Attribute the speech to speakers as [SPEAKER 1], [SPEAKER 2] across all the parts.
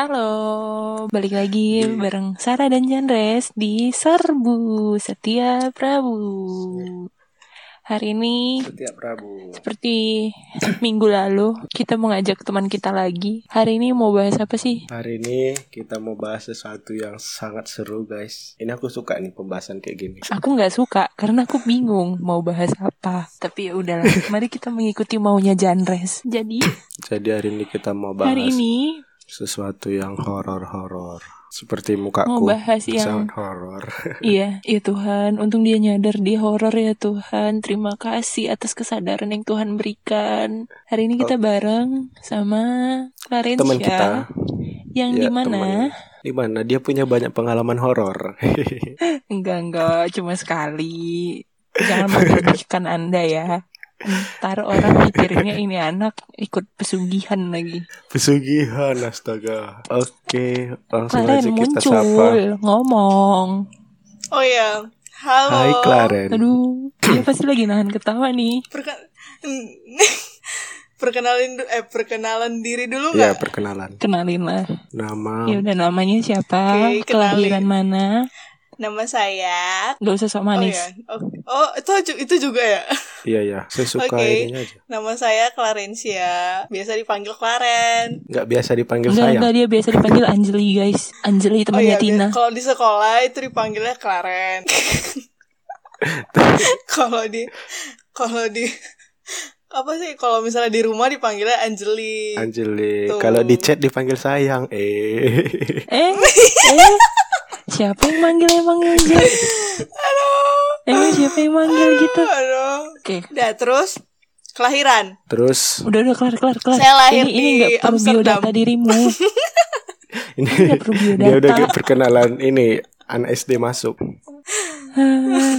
[SPEAKER 1] Halo, balik lagi bareng Sarah dan Janres di Serbu Setia Prabu. Hari ini
[SPEAKER 2] Setiap Rabu.
[SPEAKER 1] seperti minggu lalu kita mau ngajak teman kita lagi. Hari ini mau bahas apa sih?
[SPEAKER 2] Hari ini kita mau bahas sesuatu yang sangat seru guys. Ini aku suka nih pembahasan kayak gini.
[SPEAKER 1] Aku nggak suka karena aku bingung mau bahas apa. Tapi ya udahlah, mari kita mengikuti maunya Janres. Jadi
[SPEAKER 2] Jadi hari ini kita mau bahas
[SPEAKER 1] hari ini
[SPEAKER 2] sesuatu yang horor-horor. Seperti mukaku.
[SPEAKER 1] Mau bahas yang-
[SPEAKER 2] horor.
[SPEAKER 1] Iya, ya Tuhan, untung dia nyadar dia horor ya Tuhan. Terima kasih atas kesadaran yang Tuhan berikan. Hari ini kita bareng sama Clarencia.
[SPEAKER 2] Teman kita.
[SPEAKER 1] Yang
[SPEAKER 2] Ya,
[SPEAKER 1] di mana?
[SPEAKER 2] teman. Di mana dia punya banyak pengalaman horor.
[SPEAKER 1] Enggak, enggak, cuma sekali. Jangan menyedihkan Anda ya. Ntar orang mikirnya ini anak ikut pesugihan lagi.
[SPEAKER 2] Pesugihan astaga. Oke, langsung aja
[SPEAKER 1] Claren
[SPEAKER 2] kita
[SPEAKER 1] muncul,
[SPEAKER 2] sapa.
[SPEAKER 1] ngomong.
[SPEAKER 3] Oh ya, halo.
[SPEAKER 2] Hai Claren.
[SPEAKER 1] Aduh, dia pasti lagi nahan ketawa nih.
[SPEAKER 3] Perke- perkenalin eh perkenalan diri dulu
[SPEAKER 2] Ya,
[SPEAKER 3] nggak?
[SPEAKER 2] perkenalan.
[SPEAKER 1] Kenalin lah.
[SPEAKER 2] Nama
[SPEAKER 1] Ya udah namanya siapa?
[SPEAKER 3] Oke,
[SPEAKER 1] Kelahiran mana?
[SPEAKER 3] Nama saya.
[SPEAKER 1] Gak usah sok
[SPEAKER 3] Oh
[SPEAKER 1] manis.
[SPEAKER 3] ya, oh, oh itu itu juga ya.
[SPEAKER 2] Iya ya, saya suka
[SPEAKER 3] Oke.
[SPEAKER 2] ininya aja.
[SPEAKER 3] Nama saya Clarencia, biasa dipanggil Claren.
[SPEAKER 2] Nggak biasa dipanggil
[SPEAKER 1] Enggak,
[SPEAKER 2] sayang.
[SPEAKER 1] enggak dia biasa dipanggil Anjeli guys. Anjeli
[SPEAKER 3] Oh
[SPEAKER 1] temannya
[SPEAKER 3] iya,
[SPEAKER 1] Tina.
[SPEAKER 3] kalau di sekolah itu dipanggilnya Claren. kalau di kalau di apa sih kalau misalnya di rumah dipanggilnya Anjeli.
[SPEAKER 2] Anjeli. Kalau di chat dipanggil sayang. Eh.
[SPEAKER 1] Eh, eh. Siapa yang manggil emang Anjeli?
[SPEAKER 3] Aduh.
[SPEAKER 1] Emang siapa yang manggil gitu?
[SPEAKER 3] Aduh.
[SPEAKER 1] Oke.
[SPEAKER 3] Udah terus kelahiran.
[SPEAKER 2] Terus
[SPEAKER 1] Udah udah kelar kelar kelar.
[SPEAKER 3] Saya lahir
[SPEAKER 1] ini ini
[SPEAKER 3] di
[SPEAKER 1] nggak perlu
[SPEAKER 3] Amsterdam.
[SPEAKER 1] biodata dirimu.
[SPEAKER 2] ini
[SPEAKER 1] nggak perlu biodata.
[SPEAKER 2] dia udah kayak perkenalan ini anak SD masuk.
[SPEAKER 1] Ah.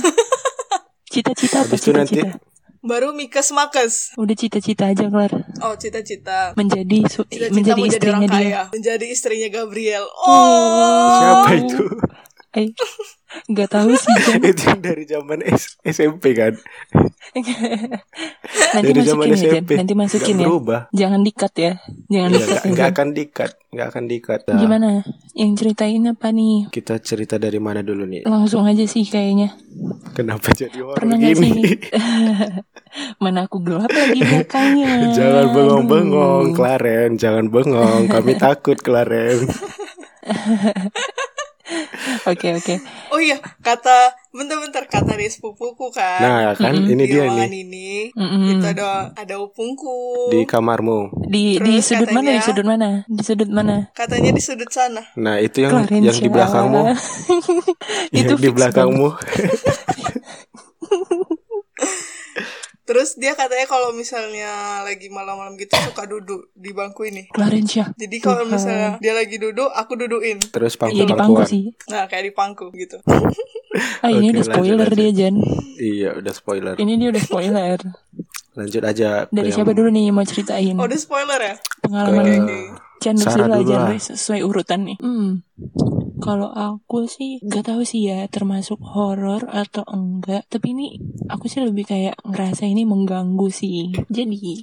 [SPEAKER 1] Cita-cita apa
[SPEAKER 2] Habis itu nanti
[SPEAKER 1] cita-cita?
[SPEAKER 3] Baru Mikes Makes.
[SPEAKER 1] Udah cita-cita aja kelar.
[SPEAKER 3] Oh, cita-cita.
[SPEAKER 1] Menjadi su-
[SPEAKER 3] Cita-cita
[SPEAKER 1] menjadi
[SPEAKER 3] mau jadi
[SPEAKER 1] istrinya
[SPEAKER 3] orang
[SPEAKER 1] dia.
[SPEAKER 3] kaya. Menjadi istrinya Gabriel. Oh.
[SPEAKER 2] siapa itu?
[SPEAKER 1] Eh, nggak tahu sih.
[SPEAKER 2] Itu dari zaman S- SMP kan?
[SPEAKER 1] nanti
[SPEAKER 2] dari zaman
[SPEAKER 1] masukin ya, Jan.
[SPEAKER 2] SMP.
[SPEAKER 1] Nanti masukin
[SPEAKER 2] Nggak
[SPEAKER 1] ya.
[SPEAKER 2] berubah.
[SPEAKER 1] Jangan dikat ya. Jangan
[SPEAKER 2] Iya,
[SPEAKER 1] dikat
[SPEAKER 2] nggak
[SPEAKER 1] ya.
[SPEAKER 2] nggak
[SPEAKER 1] Jan.
[SPEAKER 2] akan dikat, nggak akan dikat. Nah,
[SPEAKER 1] Gimana? Yang ceritain apa nih?
[SPEAKER 2] Kita cerita dari mana dulu nih?
[SPEAKER 1] Langsung aja sih kayaknya.
[SPEAKER 2] Kenapa jadi horor
[SPEAKER 1] nggak sih?
[SPEAKER 2] gini?
[SPEAKER 1] Mana aku gelap lagi belakangnya.
[SPEAKER 2] jangan bengong-bengong,
[SPEAKER 1] Aduh.
[SPEAKER 2] Claren. Jangan bengong. Kami takut, Claren.
[SPEAKER 1] Oke oke.
[SPEAKER 3] Oh iya, kata bentar-bentar kata dia sepupuku kan.
[SPEAKER 2] Nah, kan
[SPEAKER 1] Mm-mm.
[SPEAKER 2] ini
[SPEAKER 3] di
[SPEAKER 2] dia
[SPEAKER 3] ruangan
[SPEAKER 2] nih
[SPEAKER 3] ini
[SPEAKER 1] Mm-mm.
[SPEAKER 3] itu ada ada upungku.
[SPEAKER 2] di kamarmu.
[SPEAKER 1] Di di
[SPEAKER 3] Terus
[SPEAKER 1] sudut mana? Di
[SPEAKER 3] katanya-
[SPEAKER 1] sudut mana? Di sudut mana?
[SPEAKER 3] Katanya di sudut sana.
[SPEAKER 2] Nah, itu yang
[SPEAKER 1] Clarencia.
[SPEAKER 2] yang di belakangmu.
[SPEAKER 1] itu
[SPEAKER 2] yang di belakangmu.
[SPEAKER 3] Terus dia katanya kalau misalnya lagi malam-malam gitu suka duduk di bangku ini.
[SPEAKER 1] Clarencia.
[SPEAKER 3] Jadi kalau misalnya dia lagi duduk, aku dudukin.
[SPEAKER 2] Terus
[SPEAKER 1] Iya di pangku sih.
[SPEAKER 3] Nah, kayak di pangku gitu.
[SPEAKER 1] Ah ini
[SPEAKER 2] Oke,
[SPEAKER 1] udah spoiler
[SPEAKER 2] lanjut,
[SPEAKER 1] dia Jan.
[SPEAKER 2] Iya, udah spoiler.
[SPEAKER 1] Ini dia udah spoiler.
[SPEAKER 2] Lanjut aja.
[SPEAKER 1] Dari
[SPEAKER 2] yang-
[SPEAKER 1] siapa dulu nih mau ceritain
[SPEAKER 3] Oh, udah spoiler ya?
[SPEAKER 1] pengalaman
[SPEAKER 2] Ke-.
[SPEAKER 1] Chan
[SPEAKER 2] Sarah
[SPEAKER 1] lah
[SPEAKER 2] dulu
[SPEAKER 1] Jan
[SPEAKER 2] lah.
[SPEAKER 1] sesuai urutan nih. Hmm. Kalau aku sih gak tahu sih ya termasuk horor atau enggak. Tapi ini aku sih lebih kayak ngerasa ini mengganggu sih. Jadi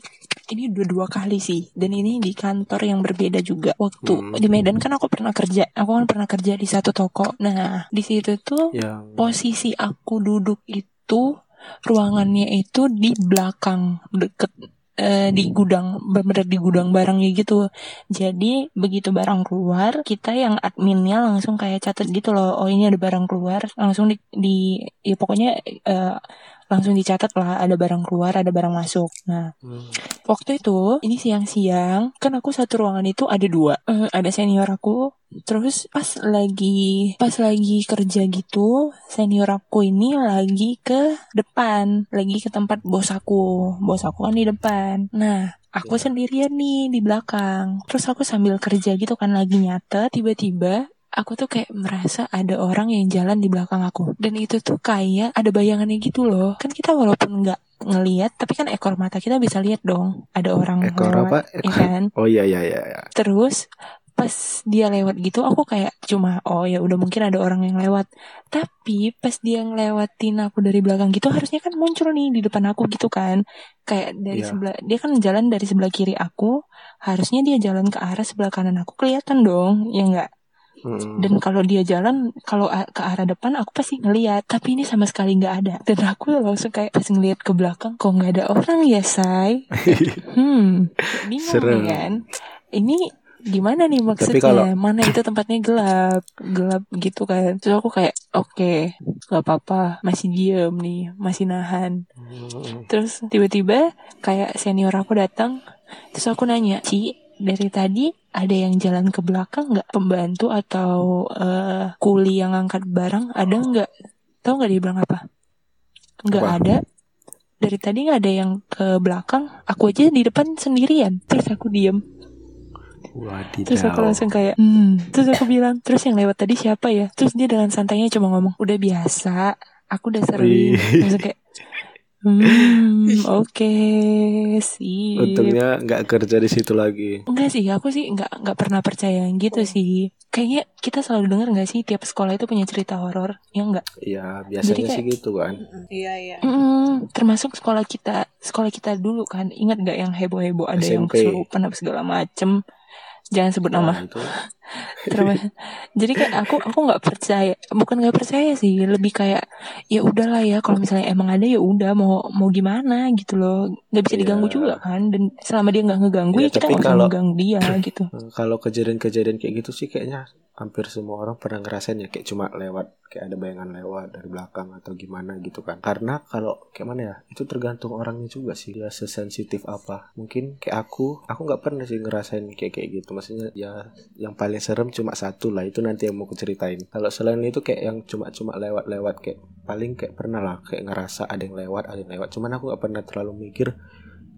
[SPEAKER 1] ini udah dua kali sih. Dan ini di kantor yang berbeda juga. Waktu
[SPEAKER 2] Hmm.
[SPEAKER 1] di Medan kan aku pernah kerja. Aku kan pernah kerja di satu toko. Nah di situ tuh
[SPEAKER 2] yang
[SPEAKER 1] posisi aku duduk itu ruangannya itu di belakang deket eh, di gudang bener di gudang barangnya gitu. Jadi begitu barang keluar kita yang adminnya langsung kayak catat gitu loh oh ini ada barang keluar langsung di, di ya pokoknya eh, langsung dicatat lah ada barang keluar ada barang masuk. Nah
[SPEAKER 2] Hmm.
[SPEAKER 1] waktu itu ini siang-siang kan aku satu ruangan itu ada dua. Eh, ada senior aku terus pas lagi pas lagi kerja gitu senior aku ini lagi ke depan lagi ke tempat bos aku. Bos aku kan di depan. Nah aku sendirian nih di belakang. Terus aku sambil kerja gitu kan lagi nyatet tiba-tiba aku tuh kayak merasa ada orang yang jalan di belakang aku dan itu tuh kayak ada bayangannya gitu loh kan kita walaupun nggak ngelihat tapi kan ekor mata kita bisa lihat dong ada orang
[SPEAKER 2] Ekor
[SPEAKER 1] lewat,
[SPEAKER 2] apa?
[SPEAKER 1] ya kan
[SPEAKER 2] Oh iya iya iya. iya.
[SPEAKER 1] terus pas dia lewat gitu aku kayak cuma oh ya udah mungkin ada orang yang lewat tapi pas dia ngelewatin aku dari belakang gitu harusnya kan muncul nih di depan aku gitu kan kayak dari
[SPEAKER 2] Iya.
[SPEAKER 1] sebelah dia kan jalan dari sebelah kiri aku harusnya dia jalan ke arah sebelah kanan aku kelihatan dong ya enggak
[SPEAKER 2] Mm-mm.
[SPEAKER 1] dan kalau dia jalan kalau ke arah depan aku pasti ngeliat. Tapi ini sama sekali nggak ada. Dan aku langsung kayak pas ngeliat ke belakang kok nggak ada orang ya say hmm bingung
[SPEAKER 2] Serem.
[SPEAKER 1] kan? Ini gimana nih maksudnya?
[SPEAKER 2] kalau-
[SPEAKER 1] mana itu tempatnya gelap? Gelap gitu kan. Terus aku kayak oke nggak apa-apa. Masih diem nih masih nahan.
[SPEAKER 2] Mm-mm.
[SPEAKER 1] Terus tiba-tiba kayak senior aku datang, terus aku nanya, Ci, dari tadi ada yang jalan ke belakang nggak pembantu atau eh, kuli yang angkat barang ada nggak? Tahu nggak dia bilang apa? Nggak ada. Dari tadi nggak ada yang ke belakang. Aku aja di depan sendirian. Terus aku diem. Terus aku
[SPEAKER 2] Wadidaw.
[SPEAKER 1] langsung kayak, hmm. Terus aku bilang, terus yang lewat tadi siapa ya? Terus dia dengan santainya cuma ngomong, udah biasa. Aku udah sering. Langsung kayak, hmm, oke, sih.
[SPEAKER 2] Untungnya nggak kerja di situ lagi.
[SPEAKER 1] Enggak sih, aku sih nggak nggak pernah percaya yang gitu sih. Kayaknya kita selalu dengar nggak sih tiap sekolah itu punya cerita horor, ya enggak?
[SPEAKER 2] Ya biasanya
[SPEAKER 1] Jadi kayak-
[SPEAKER 2] sih gitu kan.
[SPEAKER 3] Iya iya.
[SPEAKER 1] Mm, termasuk sekolah kita, sekolah kita dulu kan. Ingat nggak yang heboh-heboh ada yang
[SPEAKER 2] SMP.
[SPEAKER 1] kesurupan apa segala macem. Jangan sebut nama.
[SPEAKER 2] Nah, itu
[SPEAKER 1] Terus, jadi kayak aku aku nggak percaya, bukan nggak percaya sih, lebih kayak ya udahlah ya kalau misalnya emang ada ya udah mau mau gimana gitu loh, nggak bisa diganggu juga kan, dan selama dia nggak ngeganggu
[SPEAKER 2] Iya,
[SPEAKER 1] ya kita nggak usah
[SPEAKER 2] kalau-
[SPEAKER 1] ngeganggu dia gitu.
[SPEAKER 2] Kalau kejadian-kejadian kayak gitu sih kayaknya hampir semua orang pernah ngerasain ya kayak cuma lewat kayak ada bayangan lewat dari belakang atau gimana gitu kan. Karena kalau kayak mana ya itu tergantung orangnya juga sih dia sesensitif apa. Mungkin kayak aku aku nggak pernah sih ngerasain kayak kayak gitu. Maksudnya ya yang paling serem cuma satu lah itu nanti yang mau aku ceritain. Kalau selain itu kayak yang cuma-cuma lewat-lewat kayak paling kayak pernah lah kayak ngerasa ada yang lewat ada yang lewat. Cuman aku nggak pernah terlalu mikir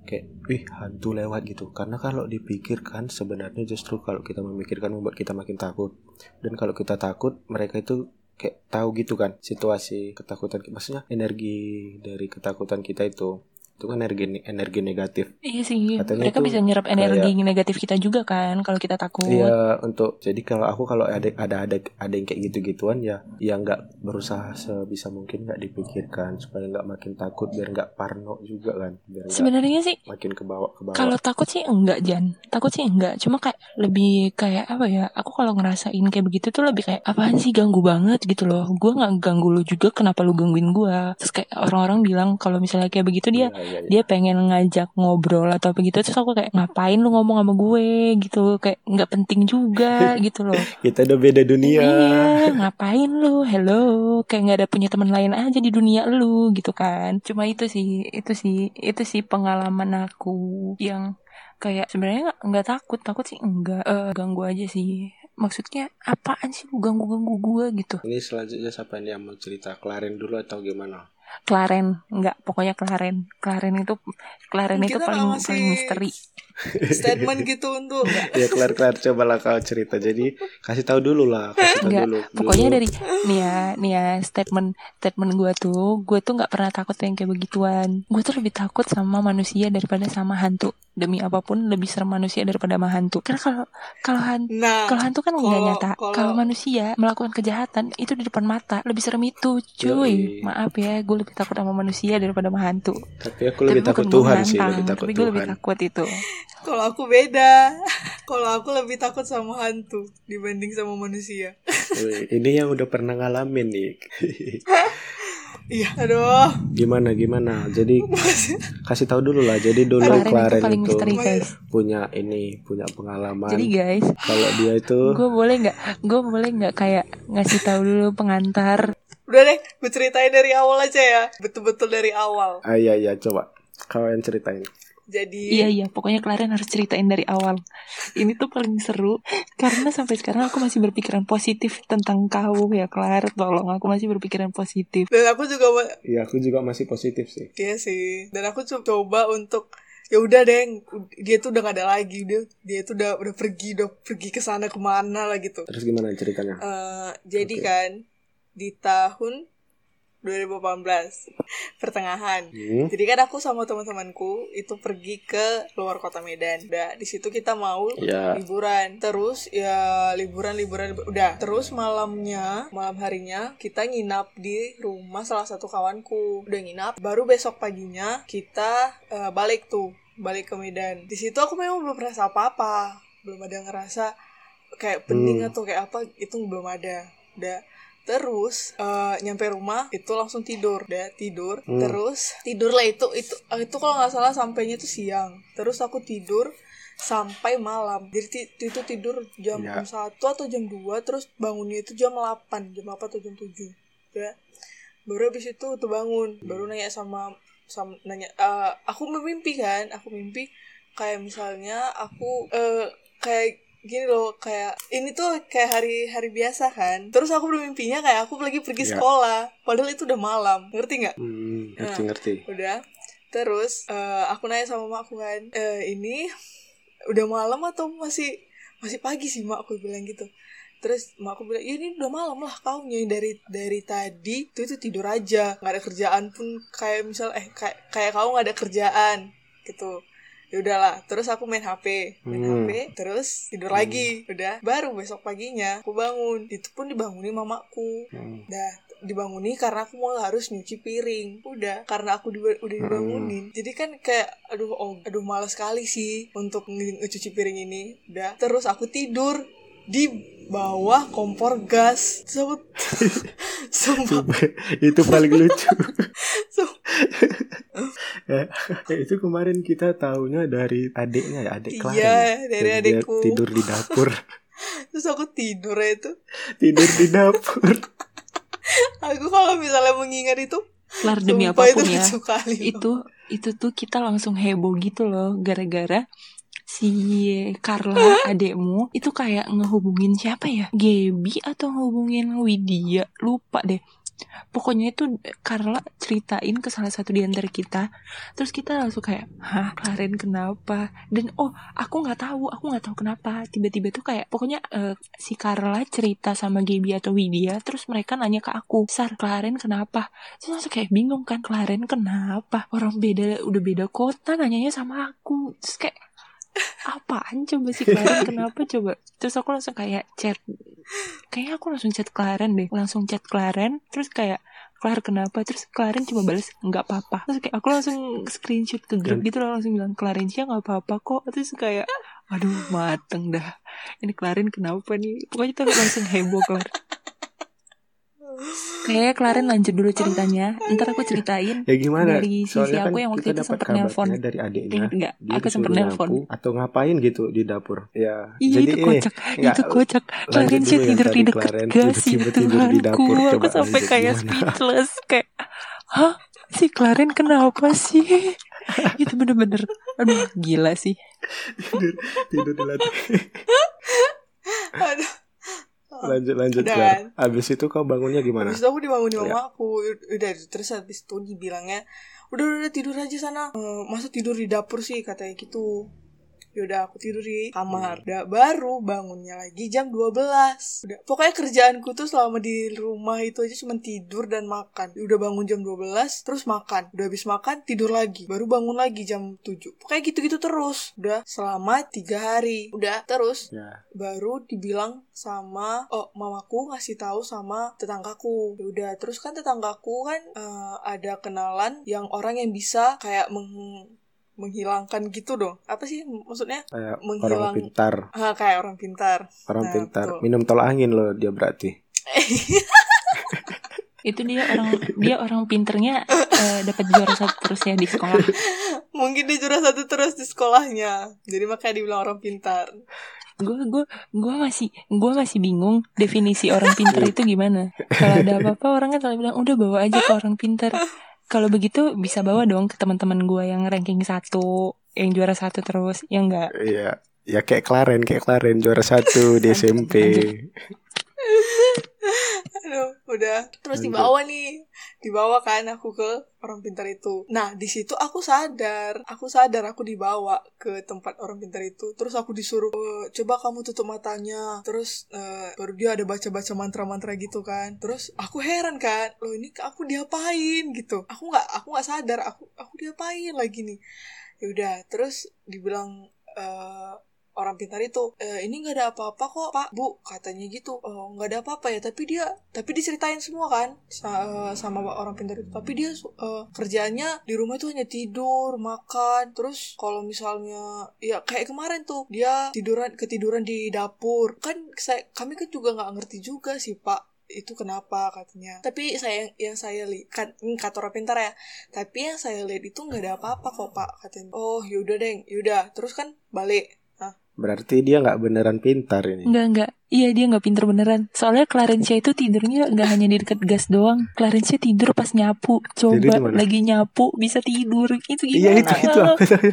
[SPEAKER 2] kayak wih hantu lewat gitu. Karena kalau dipikirkan sebenarnya justru kalau kita memikirkan membuat kita makin takut. Dan kalau kita takut mereka itu kayak tahu gitu kan situasi ketakutan maksudnya energi dari ketakutan kita itu itu kan energi energi negatif.
[SPEAKER 1] Iya sih,
[SPEAKER 2] Katanya
[SPEAKER 1] mereka bisa nyerap energi negatif kita juga kan kalau kita takut.
[SPEAKER 2] Iya untuk jadi kalau aku kalau ada ada ada ada yang kayak gitu gituan ya ya nggak berusaha sebisa mungkin nggak dipikirkan supaya nggak makin takut biar nggak parno juga kan biar nggak
[SPEAKER 1] Sebenarnya sih
[SPEAKER 2] makin ke bawah ke bawah.
[SPEAKER 1] Kalau takut sih enggak Jan. Takut sih enggak Cuma kayak lebih kayak apa ya Aku kalau ngerasain kayak begitu tuh lebih kayak Apaan sih ganggu banget gitu loh. Gue gak ganggu lu juga Kenapa lu gangguin gue Terus kayak orang-orang bilang Kalau misalnya kayak begitu dia
[SPEAKER 2] Iya, iya, iya.
[SPEAKER 1] Dia pengen ngajak ngobrol atau apa gitu Terus aku kayak Ngapain lu ngomong sama gue gitu Kayak nggak penting juga gitu loh
[SPEAKER 2] kita udah beda dunia
[SPEAKER 1] Iya, ngapain lu? Hello, kayak nggak ada punya teman lain aja di dunia lu gitu kan. Cuma itu sih, itu sih, itu sih pengalaman aku yang kayak sebenarnya nggak nggak takut, takut sih enggak Eh, ganggu aja sih. Maksudnya apaan sih lu ganggu-ganggu gua gitu?
[SPEAKER 2] ini selanjutnya siapa nih yang mau cerita Klaren dulu atau gimana
[SPEAKER 1] Klaren, enggak, pokoknya Klaren. Klaren itu Klaren itu
[SPEAKER 3] Kita
[SPEAKER 1] paling
[SPEAKER 3] nggak masih-
[SPEAKER 1] paling misteri.
[SPEAKER 3] Statement gitu untuk
[SPEAKER 2] ya Klar Klar coba lah kau cerita jadi kasih tahu dulu lah kasih tahu
[SPEAKER 1] Enggak,
[SPEAKER 2] dulu
[SPEAKER 1] pokoknya
[SPEAKER 2] Dulu.
[SPEAKER 1] dari nih ya nih ya statement statement gue tuh gue tuh nggak pernah takut yang kayak begituan gue tuh lebih takut sama manusia daripada sama hantu demi apa pun lebih serem manusia daripada sama hantu. Karena kalau kalau hantu
[SPEAKER 3] Nah,
[SPEAKER 1] kalau hantu kan nggak nyata.
[SPEAKER 3] kalau-
[SPEAKER 1] kalau manusia melakukan kejahatan itu di depan mata. Lebih serem itu
[SPEAKER 2] Yoi.
[SPEAKER 1] cuy maaf ya gue lebih takut sama manusia daripada sama hantu.
[SPEAKER 2] Tapi aku lebih
[SPEAKER 1] Tapi
[SPEAKER 2] takut Tuhan sih lebih takut
[SPEAKER 1] tapi gue lebih takut itu.
[SPEAKER 3] Kalau aku beda. kalau aku lebih takut sama hantu dibanding sama manusia.
[SPEAKER 2] Ini yang udah pernah ngalamin nih
[SPEAKER 3] Iya, aduh.
[SPEAKER 2] gimana gimana? Jadi kasih tahu dulu lah. Jadi dulu
[SPEAKER 1] Klaren itu
[SPEAKER 2] itu
[SPEAKER 1] misteri guys.
[SPEAKER 2] punya ini punya pengalaman.
[SPEAKER 1] Jadi guys
[SPEAKER 2] kalau dia itu
[SPEAKER 1] gue boleh nggak gue boleh nggak kayak ngasih tahu dulu pengantar?
[SPEAKER 3] Udah deh, gue ceritain dari awal aja ya. Betul-betul dari awal.
[SPEAKER 2] ah iya iya. Coba. Kau yang ceritain
[SPEAKER 3] Jadi
[SPEAKER 1] iya iya. Pokoknya Klaren harus ceritain dari awal. Ini tuh paling seru karena sampai sekarang aku masih berpikiran positif tentang kau. Ya Klar tolong. Aku masih berpikiran positif.
[SPEAKER 3] Dan aku juga
[SPEAKER 2] Iya aku juga masih positif sih.
[SPEAKER 3] Iya sih. Dan aku co- coba untuk ya udah deh, dia tuh udah gak ada lagi. Dia dia tuh udah udah pergi udah pergi ke sana ke mana lah gitu.
[SPEAKER 2] terus gimana ceritanya?
[SPEAKER 3] Eh, jadi
[SPEAKER 2] Oke.
[SPEAKER 3] kan di tahun 2018 pertengahan.
[SPEAKER 2] Hmm.
[SPEAKER 3] Jadi kan aku sama teman-temanku itu pergi ke luar kota Medan. Udah di situ kita mau
[SPEAKER 2] Ya.
[SPEAKER 3] liburan. Terus ya liburan liburan udah. Terus malamnya, malam harinya kita nginap di rumah salah satu kawanku. Udah nginap. Baru besok paginya kita eh, balik tuh, balik ke Medan. Di situ aku memang belum merasa apa-apa. Belum ada ngerasa kayak pening
[SPEAKER 2] Hmm.
[SPEAKER 3] atau kayak apa itu belum ada. Udah Terus eh, nyampe rumah itu langsung tidur, deh tidur.
[SPEAKER 2] Hmm.
[SPEAKER 3] Terus tidur lah itu itu itu kalau nggak salah sampainya itu siang. Terus aku tidur sampai malam. Jadi itu tidur jam
[SPEAKER 2] Ya.
[SPEAKER 3] 1 atau jam 2 terus bangunnya itu jam 8, jam 8 atau jam 7. Ya. Baru habis itu tuh bangun, baru nanya sama sama nanya eh, aku mimpi kan, aku mimpi kayak misalnya aku eh kayak gini loh kayak ini tuh kayak hari hari biasa kan. Terus aku bermimpinya kayak aku lagi pergi
[SPEAKER 2] Ya.
[SPEAKER 3] sekolah. Padahal itu udah malam. Ngerti nggak?
[SPEAKER 2] Hmm,
[SPEAKER 3] Nah.
[SPEAKER 2] ngerti. ngerti.
[SPEAKER 3] udah. Terus eh, aku nanya sama mak aku kan "Eh, ini udah malam atau masih masih pagi sih mak? Aku bilang gitu. Terus mak aku bilang ya ini udah malam lah kau dari dari tadi itu itu tidur aja. Nggak ada kerjaan pun kayak misal eh kayak kayak kau nggak ada kerjaan. Gitu ya udahlah terus aku main HP main
[SPEAKER 2] Hmm.
[SPEAKER 3] HP terus tidur lagi udah baru besok paginya aku bangun itu pun dibangunin mamaku
[SPEAKER 2] Hmm.
[SPEAKER 3] Dah dibanguni karena aku mau harus nyuci piring. Udah karena aku di- udah dibangunin. Jadi kan kayak aduh oh aduh malas sekali sih untuk nge- ngecuci piring ini. Udah terus aku tidur di bawah kompor gas. Aku sumpah,
[SPEAKER 2] itu paling lucu.
[SPEAKER 3] sumpah.
[SPEAKER 2] Eh, itu kemarin kita tahunya dari adiknya ya, adik Clara.
[SPEAKER 3] Iya,
[SPEAKER 2] ya?
[SPEAKER 3] dari adikku.
[SPEAKER 2] tidur di dapur,
[SPEAKER 3] Terus aku tidur ya itu.
[SPEAKER 2] tidur di dapur.
[SPEAKER 3] Aku kalau misalnya mengingat itu
[SPEAKER 1] Kelar demi
[SPEAKER 3] sumpah itu
[SPEAKER 1] apa pun
[SPEAKER 3] ya. kali.
[SPEAKER 1] Itu itu tuh kita langsung heboh gitu loh gara-gara si Carla adekmu itu kayak ngehubungin siapa ya? Gaby atau ngehubungin Widya? Lupa deh. Pokoknya itu Carla ceritain ke salah satu di antara kita. Terus kita langsung kayak, "Hah, Karen kenapa?" Dan oh, aku nggak tahu, aku nggak tahu kenapa. Tiba-tiba tuh kayak pokoknya eh, si Carla cerita sama Gaby atau Widya, terus mereka nanya ke aku, "Sar, Karen kenapa?" Terus langsung kayak bingung kan, Klaren kenapa? Orang beda udah beda kota nanyanya sama aku. Terus kayak apaan coba sih Klaren kenapa coba? Terus aku langsung kayak chat. Kayaknya aku langsung chat Klaren deh. Langsung chat Klaren terus kayak Klar kenapa? Terus Klaren cuma balas nggak apa-apa. Terus kayak aku langsung screenshot ke grup gitu loh langsung bilang Klaren sih nggak apa-apa kok. Terus kayak aduh mateng dah. Ini Klaren kenapa nih? Pokoknya tuh langsung heboh Klar. Kayaknya Klaren lanjut dulu ceritanya. Ntar aku ceritain
[SPEAKER 2] Ya gimana?
[SPEAKER 1] Dari sisi
[SPEAKER 2] Soalnya
[SPEAKER 1] aku
[SPEAKER 2] kan
[SPEAKER 1] yang waktu itu
[SPEAKER 2] kabarnya
[SPEAKER 1] nelpon.
[SPEAKER 2] dari adiknya.
[SPEAKER 1] Ingat nggak?
[SPEAKER 2] Dia
[SPEAKER 1] Aku sempet
[SPEAKER 2] disuruh
[SPEAKER 1] nelpon.
[SPEAKER 2] Atau ngapain gitu di dapur? Ya.
[SPEAKER 1] Iya
[SPEAKER 2] jadi
[SPEAKER 1] itu kocak,
[SPEAKER 2] nggak,
[SPEAKER 1] itu kocak. Klaren sih tidur di deket gas itu
[SPEAKER 2] tidur di
[SPEAKER 1] aku.
[SPEAKER 2] dapur.
[SPEAKER 1] Aku
[SPEAKER 2] Coba
[SPEAKER 1] sampai kayak speechless kayak, hah si Klaren kenapa sih? itu bener-bener, aduh gila sih.
[SPEAKER 2] tidur tidur di lantai.
[SPEAKER 3] Aduh.
[SPEAKER 2] Lanjut lanjut
[SPEAKER 3] kan?
[SPEAKER 2] Abis itu kau bangunnya gimana?
[SPEAKER 3] Habis itu aku dibangunin
[SPEAKER 2] ya.
[SPEAKER 3] mama aku Udah terus habis itu dibilangnya Udah udah, udah, tidur aja sana "Eh, Masa tidur di dapur sih katanya gitu Yaudah aku tidur di kamar. Udah baru bangunnya lagi jam 12 Udah Pokoknya kerjaanku tuh selama di rumah itu aja cuma tidur dan makan. Udah bangun jam 12 terus makan. Udah habis makan tidur lagi. Baru bangun lagi jam 7 Pokoknya gitu-gitu terus. Udah selama tiga hari. Udah terus
[SPEAKER 2] Ya.
[SPEAKER 3] baru dibilang sama oh mamaku ngasih tahu sama tetanggaku. Ya udah terus kan tetanggaku kan eh, ada kenalan yang orang yang bisa kayak meng- menghilangkan gitu dong apa sih maksudnya
[SPEAKER 2] Kayak
[SPEAKER 3] Menghilang-
[SPEAKER 2] orang pintar.
[SPEAKER 3] ah, kayak orang pintar
[SPEAKER 2] Orang
[SPEAKER 3] Nah,
[SPEAKER 2] pintar.
[SPEAKER 3] betul.
[SPEAKER 2] Minum tol angin loh dia berarti.
[SPEAKER 1] Itu dia orang dia orang pinternya eh, dapat juara satu terus ya di sekolah.
[SPEAKER 3] mungkin dia juara satu terus di sekolahnya jadi makanya dibilang orang pintar
[SPEAKER 1] Gue gue gue masih gue masih bingung definisi orang pinter itu gimana. Kalau ada apa-apa orang kan selalu bilang udah bawa aja ke orang pinter. Kalau begitu bisa bawa dong ke teman-teman gue yang ranking satu, yang juara satu terus, ya enggak?
[SPEAKER 2] Iya. Ya kayak Klaren, kayak Klaren juara satu di SMP.
[SPEAKER 3] Aduh, udah. Terus dibawa nih. Dibawa kan aku ke orang pintar itu. Nah di situ aku sadar. Aku sadar aku dibawa ke tempat orang pintar itu. Terus aku disuruh "Eh, coba kamu tutup matanya. Terus eh, baru dia ada baca baca mantra mantra gitu kan. Terus aku heran kan loh ini aku diapain? Gitu. Aku nggak aku nggak sadar. Aku aku diapain lagi nih? Yaudah terus dibilang eh, orang pintar itu "Eh, ini nggak ada apa-apa kok pak. Bu katanya gitu. "Oh, nggak ada apa-apa ya tapi dia tapi diceritain semua kan sa- eh, sama orang pintar itu. Tapi dia eh, kerjaannya di rumah itu hanya tidur makan. Terus kalau misalnya ya kayak kemarin tuh dia tiduran ketiduran di dapur. Kan saya kami kan juga nggak ngerti juga sih pak itu kenapa katanya. Tapi saya yang saya lihat kan kata orang pintar ya. Tapi yang saya lihat itu nggak ada apa-apa kok pak katanya. Oh yaudah deng yaudah terus kan balik
[SPEAKER 2] Berarti dia nggak beneran pintar ini.
[SPEAKER 1] Enggak, enggak. Iya, dia nggak pinter beneran. Soalnya Clarencia itu tidurnya nggak hanya di dekat gas doang. Clarencia tidur pas nyapu. Coba lagi nyapu bisa tidur. Itu
[SPEAKER 2] Iya
[SPEAKER 1] gimana?
[SPEAKER 2] itu itu aku tahu.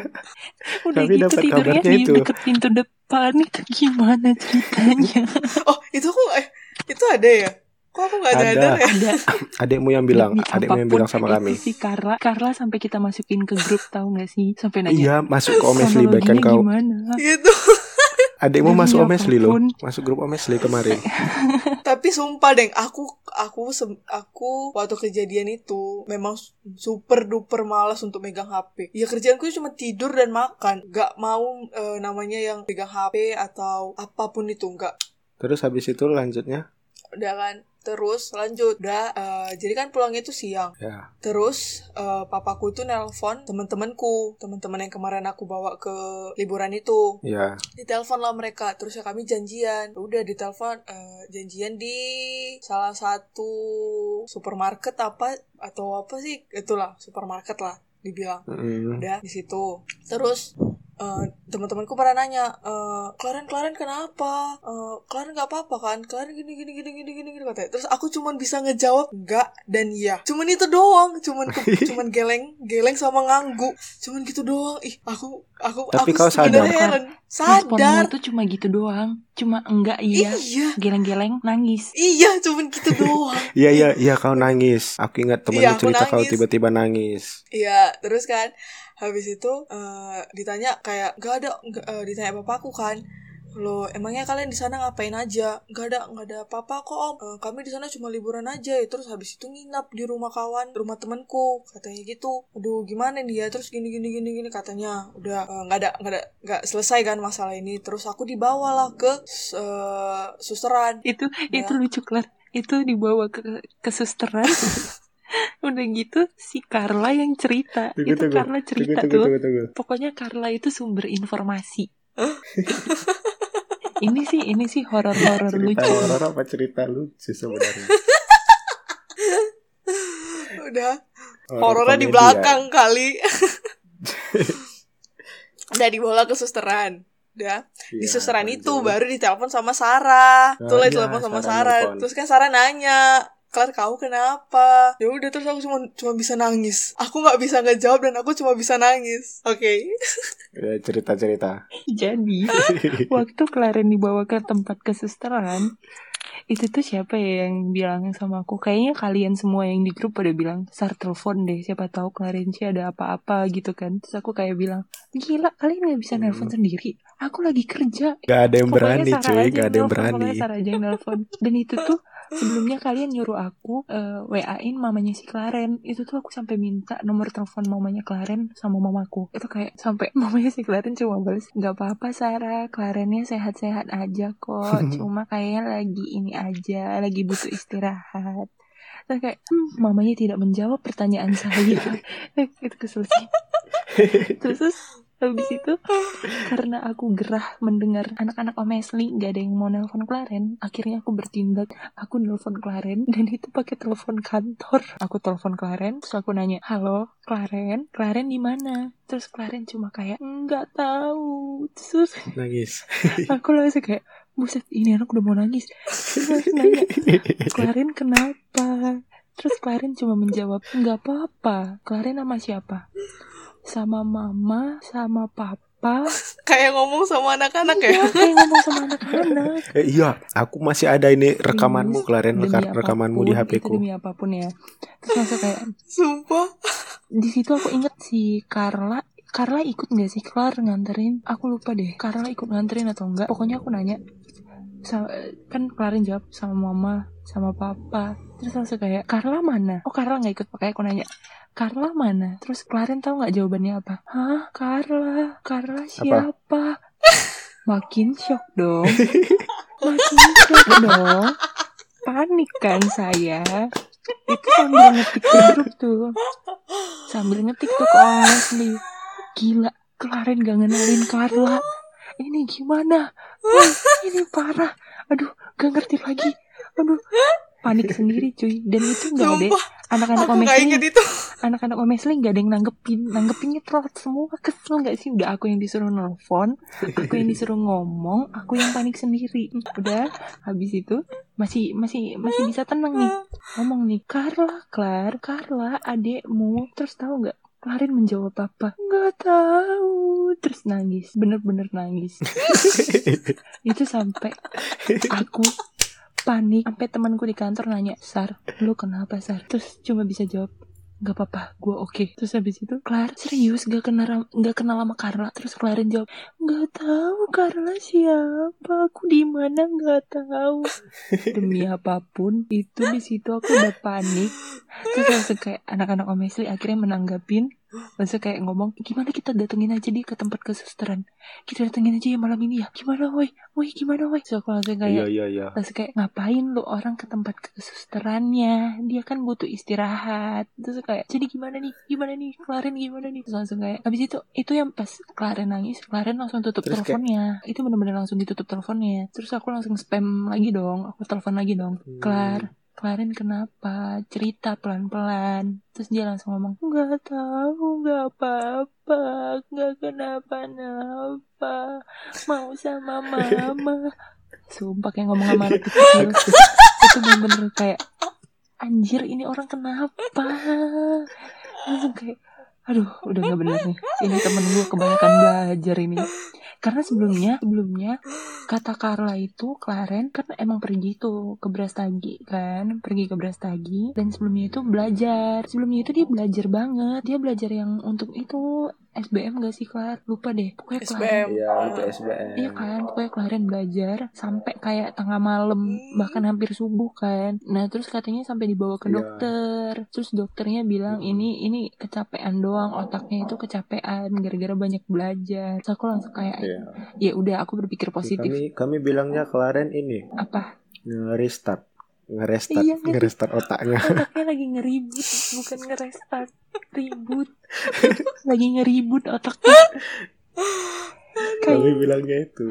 [SPEAKER 1] Udah
[SPEAKER 2] Kami
[SPEAKER 1] gitu
[SPEAKER 2] dapat
[SPEAKER 1] tidurnya di
[SPEAKER 2] itu.
[SPEAKER 1] deket pintu depan. Itu gimana ceritanya?
[SPEAKER 3] oh itu kok eh itu ada ya kok aku nggak
[SPEAKER 2] Ada.
[SPEAKER 3] ya
[SPEAKER 1] Ada.
[SPEAKER 2] Adikmu yang bilang,
[SPEAKER 1] Demi
[SPEAKER 2] adikmu yang bilang sama
[SPEAKER 1] itu
[SPEAKER 2] kami.
[SPEAKER 1] Si Carla, Carla sampai kita masukin ke grup tahu nggak sih? Sampai nanya.
[SPEAKER 2] Iya, masuk ke Omesli kan
[SPEAKER 1] "Kronologinya
[SPEAKER 2] kau.
[SPEAKER 1] Gimana?
[SPEAKER 3] gitu
[SPEAKER 2] Adikmu masuk Omesli loh. Masuk grup Omesli kemarin.
[SPEAKER 3] tapi sumpah deng aku aku aku waktu kejadian itu memang su- super duper malas untuk megang HP ya kerjaanku cuma tidur dan makan gak mau eh, namanya yang pegang HP atau apa pun itu nggak
[SPEAKER 2] Terus habis itu lanjutnya
[SPEAKER 3] udah kan terus lanjut udah eh, jadi kan pulangnya itu siang
[SPEAKER 2] ya
[SPEAKER 3] Terus eh, papaku itu nelpon teman-temanku, teman-teman yang kemarin aku bawa ke liburan itu.
[SPEAKER 2] ya
[SPEAKER 3] Ditelepon lah mereka, terus ya kami janjian. Udah ditelepon eh, janjian di salah satu supermarket apa atau apa sih? Itulah supermarket lah dibilang.
[SPEAKER 2] Mm.
[SPEAKER 3] Udah di situ. Terus eh, teman-temanku pada nanya, eh, Klaren Klaren kenapa? Eh, Klaren nggak apa-apa kan? Klaren gini gini gini gini gini gini katanya. Terus aku cuman bisa ngejawab enggak dan iya. Cuman itu doang. Cuman ke- cuman geleng geleng sama ngangguk. Cuman gitu doang. Ih aku aku
[SPEAKER 2] Tapi
[SPEAKER 3] aku
[SPEAKER 2] kau sadar.
[SPEAKER 3] heran.
[SPEAKER 1] Responmu
[SPEAKER 3] Sadar.
[SPEAKER 1] itu cuma gitu doang. Cuma enggak iya.
[SPEAKER 3] Iya.
[SPEAKER 1] Geleng-geleng nangis.
[SPEAKER 3] Iya, cuman gitu doang.
[SPEAKER 2] Iya iya iya kau nangis. Aku ingat temanmu
[SPEAKER 3] Iya,
[SPEAKER 2] cerita kau tiba-tiba nangis.
[SPEAKER 3] Iya, terus kan habis itu eh, ditanya kayak gak ada nggak, eh, ditanya bapakku kan. Lo emangnya kalian di sana ngapain aja? Nggak ada nggak ada apa-apa kok om. Eh, kami di sana cuma liburan aja ya. Terus habis itu nginap di rumah kawan rumah temanku katanya gitu. Aduh gimana nih ya? Terus gini gini gini gini katanya udah nggak ada nggak ada nggak selesai kan masalah ini. Terus aku dibawalah ke eh, susteran.
[SPEAKER 1] Itu
[SPEAKER 3] Ya.
[SPEAKER 1] itu lucu Klar. Itu dibawa ke ke susteran. Udah gitu si Carla yang cerita.
[SPEAKER 2] Tunggu,
[SPEAKER 1] itu
[SPEAKER 2] tunggu.
[SPEAKER 1] Carla
[SPEAKER 2] Tunggu
[SPEAKER 1] cerita
[SPEAKER 2] tunggu
[SPEAKER 1] tuh.
[SPEAKER 2] tunggu tunggu.
[SPEAKER 1] Pokoknya Carla itu sumber informasi. ini sih ini sih horor-horor lucu.
[SPEAKER 2] horor apa cerita lucu sebenarnya?
[SPEAKER 3] udah
[SPEAKER 2] Horor
[SPEAKER 3] horornya di
[SPEAKER 2] komedi
[SPEAKER 3] belakang kali udah dibawa ke susteran udah
[SPEAKER 2] ya.
[SPEAKER 3] di
[SPEAKER 2] Iya,
[SPEAKER 3] susteran itu baru ditelepon sama Sarah
[SPEAKER 2] Ah,
[SPEAKER 3] tuh lah
[SPEAKER 2] iya,
[SPEAKER 3] telepon sama
[SPEAKER 2] Sarah
[SPEAKER 3] Sarah terus kan Sarah nanya Klar kau kenapa? Ya udah terus aku cuma cuma bisa nangis. Aku nggak bisa ngejawab dan aku cuma bisa nangis. Oke.
[SPEAKER 2] Ya, cerita cerita.
[SPEAKER 1] Jadi waktu Claren dibawa ke tempat kesusteran itu tuh siapa ya yang bilang sama aku? Kayaknya kalian semua yang di grup pada bilang sar telepon deh siapa tahu Clarencia ada apa-apa gitu kan. Terus aku kayak bilang gila kalian nggak bisa nelpon sendiri? Aku lagi kerja.
[SPEAKER 2] Gak ada yang
[SPEAKER 1] Pokoknya
[SPEAKER 2] berani
[SPEAKER 1] Sarah
[SPEAKER 2] cuy, gak ada yang berani.
[SPEAKER 1] Sarah aja yang nelfon. Dan itu tuh sebelumnya kalian nyuruh aku eh, WA-in mamanya si Claren. Itu tuh aku sampai minta nomor telepon mamanya Claren sama mamaku. Itu kayak sampai mamanya si Claren cuma balas, "Gak apa-apa Sarah, Clarennya sehat-sehat aja kok. Cuma kayaknya lagi ini aja, lagi butuh istirahat." Terus kayak, "Hmm, mamanya tidak menjawab pertanyaan saya. Itu kesel sih. Terus habis itu karena aku gerah mendengar anak-anak Om Esli gak ada yang mau nelpon Claren akhirnya aku bertindak. Aku nelpon Claren dan itu pakai telepon kantor. Aku telepon Claren terus aku nanya halo Claren Claren di mana? Terus Claren cuma kayak nggak tahu. Terus
[SPEAKER 2] Nangis.
[SPEAKER 1] aku langsung kayak buset ini anak udah mau nangis. Terus nanya Claren kenapa? Terus Claren cuma menjawab nggak apa-apa. Claren sama siapa sama mama sama papa. Apa
[SPEAKER 3] Kayak ngomong sama anak-anak ya.
[SPEAKER 1] Iya, kayak ngomong sama anak-anak.
[SPEAKER 2] Eh, iya, aku masih ada ini rekamanmu, Klaren,
[SPEAKER 1] demi
[SPEAKER 2] reka- rekamanmu di HP ku.
[SPEAKER 1] demi apa pun ya. Terus langsung kayak
[SPEAKER 3] Sumpah.
[SPEAKER 1] di situ aku inget si Carla. Carla ikut nggak sih? Kelar nganterin. Aku lupa deh Carla ikut nganterin atau enggak pokoknya aku nanya sama, kan Klarin jawab sama mama sama papa. Terus langsung kayak Carla mana? Oh Carla nggak ikut pakai aku nanya Carla mana? Terus Klarin tahu nggak jawabannya apa? Hah? Carla? Carla siapa? Makin shock dong. Makin shock dong. Panik kan saya? Itu sambil ngetik grup tuh. Sambil ngetik tuh ke orang asli. Gila Klarin gak ngenalin Carla ini gimana? Wah, ini parah. Aduh gak ngerti lagi. Aduh panik sendiri cuy. Dan itu gak ada anak-anak
[SPEAKER 3] Aku
[SPEAKER 1] Om
[SPEAKER 3] gak
[SPEAKER 1] Mesli
[SPEAKER 3] inget itu.
[SPEAKER 1] anak-anak Om Mesli gak ada yang nanggepin. Nanggepinnya telat semua. Kesel gak sih? Udah aku yang disuruh nelfon aku yang disuruh ngomong aku yang panik sendiri. Udah habis itu masih masih masih bisa tenang nih. Ngomong nih Carla Klar Carla adekmu. Terus tahu nggak Klarin menjawab apa nggak tahu terus nangis bener-bener nangis itu sampai aku panik sampai temanku di kantor nanya Sar lu kenapa Sar terus cuma bisa jawab Gak apa-apa, gue oke. Terus habis itu, Klar serius gak kenal gak kenal sama Carla. Terus Klarin jawab, gak tahu Carla siapa, aku di mana gak tahu. Demi apa pun, itu di situ aku udah panik. Terus langsung kayak anak-anak Om Mesli akhirnya menanggapin. Langsung kayak ngomong, gimana kita datengin aja dia ke tempat kesusteran. Kita datengin aja ya malam ini ya. Gimana woi, woi gimana woi. Terus aku langsung kayak,
[SPEAKER 2] iya, iya.
[SPEAKER 1] Terus kayak ngapain lu orang ke tempat kesusterannya? Dia kan butuh istirahat. Terus kayak jadi gimana nih? Gimana nih? Klaren gimana nih? Terus langsung kayak Habis itu itu yang pas Klaren nangis Klaren langsung tutup
[SPEAKER 2] Terus kayak-
[SPEAKER 1] teleponnya. Itu bener-bener langsung ditutup teleponnya. Terus aku langsung spam lagi dong. Aku telepon lagi dong.
[SPEAKER 2] Hmm.
[SPEAKER 1] Klar Klaren kenapa? Cerita pelan-pelan. Terus dia langsung ngomong Gak tahu Gak apa-apa Gak kenapa-napa. Mau sama mama. Sumpah kayak ngomong sama anak kecil Itu bener-bener kayak Anjir ini orang kenapa? Langsung kayak Aduh udah gak bener nih. Ini temen gue kebanyakan belajar ini. Karena sebelumnya Sebelumnya Kata Carla itu Klaren kan emang pergi tuh Ke Brastagi kan? Pergi ke Brastagi. Dan sebelumnya itu belajar. Sebelumnya itu dia belajar banget. Dia belajar yang untuk itu SBM gak sih Klar Lupa deh Pokoknya
[SPEAKER 3] SBM.
[SPEAKER 2] Iya, itu SBM.
[SPEAKER 1] Iya kan, pokoknya kemarin belajar sampai kayak tengah malam, bahkan hampir subuh kan. Nah terus katanya sampai dibawa ke
[SPEAKER 2] Iya.
[SPEAKER 1] dokter. Terus dokternya bilang ini ini kecapean doang, otaknya itu kecapean gara-gara banyak belajar. Terus aku langsung kayak
[SPEAKER 2] Iya.
[SPEAKER 1] ya udah aku berpikir positif.
[SPEAKER 2] Kami kami bilangnya Klaren ini
[SPEAKER 1] Apa?
[SPEAKER 2] nge-restart, nge-restart,
[SPEAKER 1] Iya, nge-
[SPEAKER 2] nge-restart otaknya.
[SPEAKER 1] Otaknya lagi ngeribut, bukan ngerestart, ribut. lagi ngeribut otaknya.
[SPEAKER 2] Kami bilangnya itu.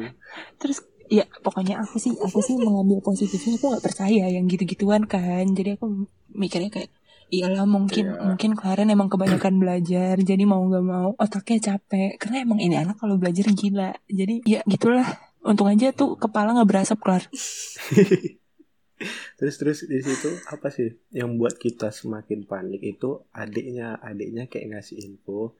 [SPEAKER 1] terus ya pokoknya aku sih aku sih mengambil positifnya aku nggak percaya yang gitu-gituan kan jadi aku mikirnya kayak iyalah mungkin
[SPEAKER 2] Iya.
[SPEAKER 1] mungkin Claren emang kebanyakan belajar jadi mau nggak mau otaknya capek karena emang ini anak kalau belajar gila jadi ya gitulah untung aja tuh kepala nggak berasap kelar
[SPEAKER 2] Terus terus di situ apa sih yang buat kita semakin panik itu adiknya adiknya kayak ngasih info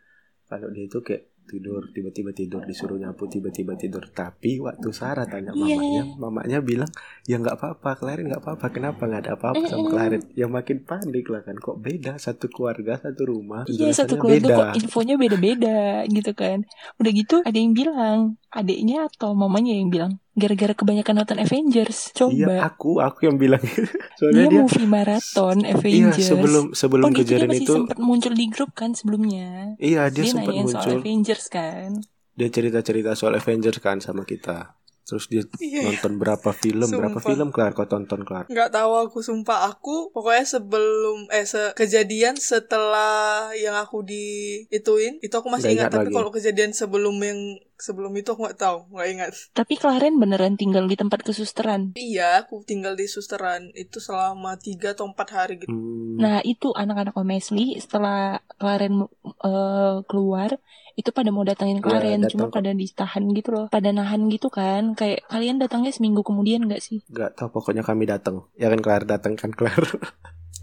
[SPEAKER 2] kalau dia itu kayak tidur tiba-tiba tidur disuruh nyapu tiba-tiba tidur tapi waktu Sarah tanya
[SPEAKER 1] Iya.
[SPEAKER 2] mamanya mamanya bilang ya nggak apa-apa Clarin nggak apa-apa kenapa nggak ada apa-apa sama
[SPEAKER 1] Mm-mm.
[SPEAKER 2] Clarin ya makin panik lah kan kok beda satu keluarga satu rumah
[SPEAKER 1] Iya satu keluarga
[SPEAKER 2] beda.
[SPEAKER 1] kok infonya beda-beda gitu kan Udah gitu ada yang bilang Adiknya atau mamanya yang bilang Gara-gara kebanyakan nonton Avengers
[SPEAKER 2] Iya
[SPEAKER 1] Coba
[SPEAKER 2] aku aku yang bilang. Soalnya
[SPEAKER 1] Dia
[SPEAKER 2] dia
[SPEAKER 1] movie marathon
[SPEAKER 2] iya
[SPEAKER 1] Avengers.
[SPEAKER 2] sebelum sebelum
[SPEAKER 1] Oh gitu dia
[SPEAKER 2] kejadian
[SPEAKER 1] masih
[SPEAKER 2] itu
[SPEAKER 1] sempat muncul di grup kan sebelumnya?
[SPEAKER 2] Iya dia,
[SPEAKER 1] Dia,
[SPEAKER 2] sempat
[SPEAKER 1] nanyain soal
[SPEAKER 2] muncul.
[SPEAKER 1] Avengers kan?
[SPEAKER 2] Dia cerita-cerita soal Avengers kan sama kita terus dia
[SPEAKER 3] Iya.
[SPEAKER 2] nonton berapa film berapa
[SPEAKER 3] Sumpah.
[SPEAKER 2] film kelar kau tonton kelar
[SPEAKER 3] nggak tahu aku sumpah. Aku pokoknya sebelum eh se kejadian setelah yang aku di ituin itu aku masih ingat,
[SPEAKER 2] ingat
[SPEAKER 3] tapi
[SPEAKER 2] lagi.
[SPEAKER 3] kalau kejadian sebelum yang sebelum itu aku nggak tahu nggak ingat.
[SPEAKER 1] Tapi Claren beneran tinggal di tempat kesusteran?
[SPEAKER 3] Iya aku tinggal di susteran itu selama tiga atau empat hari gitu.
[SPEAKER 2] Hmm,
[SPEAKER 1] Nah itu anak-anak Om Mesli Setelah Claren eh, keluar Itu pada mau datangin Claren
[SPEAKER 2] datang
[SPEAKER 1] Cuma
[SPEAKER 2] kok.
[SPEAKER 1] pada ditahan gitu loh Pada nahan gitu kan. Kayak kalian datangnya seminggu kemudian gak sih?
[SPEAKER 2] nggak tahu pokoknya kami datang. Ya kan kelar datang kan kelar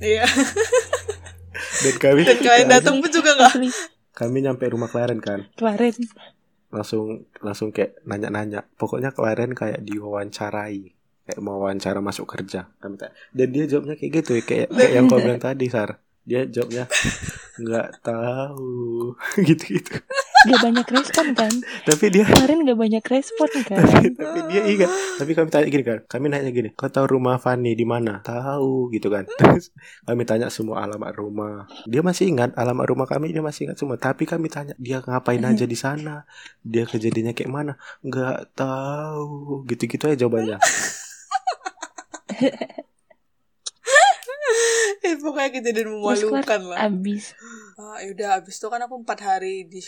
[SPEAKER 3] iya.
[SPEAKER 2] Dan kami
[SPEAKER 3] dan kalian datang pun juga nggak?
[SPEAKER 1] Asli.
[SPEAKER 2] Kami nyampe rumah Klaren kan.
[SPEAKER 1] Claren
[SPEAKER 2] langsung langsung kayak nanya-nanya. Pokoknya kemarin kayak diwawancarai. Kayak mau wawancara masuk kerja. Kami tanya. dan dia jawabnya kayak gitu kayak kayak yang kau bilang tadi sar. Dia jawabnya nggak tahu. Gitu-gitu
[SPEAKER 1] Gak banyak respon kan?
[SPEAKER 2] tapi dia
[SPEAKER 1] Kemarin gak banyak respon kan?
[SPEAKER 2] tapi, tapi dia ingat. Tapi kami tanya gini kan. Kami nanya gini kau tahu rumah Fanny di mana? Tahu gitu kan. Terus kami tanya semua alamat rumah. Dia masih ingat alamat rumah kami dia masih ingat semua. Tapi kami tanya dia ngapain aja di sana? Dia kejadiannya kayak mana? Nggak tahu gitu-gitu aja jawabannya
[SPEAKER 3] eh, pokoknya kejadian
[SPEAKER 1] Terus
[SPEAKER 3] memalukan lah
[SPEAKER 1] abis.
[SPEAKER 3] ah, yaudah abis itu kan aku empat hari di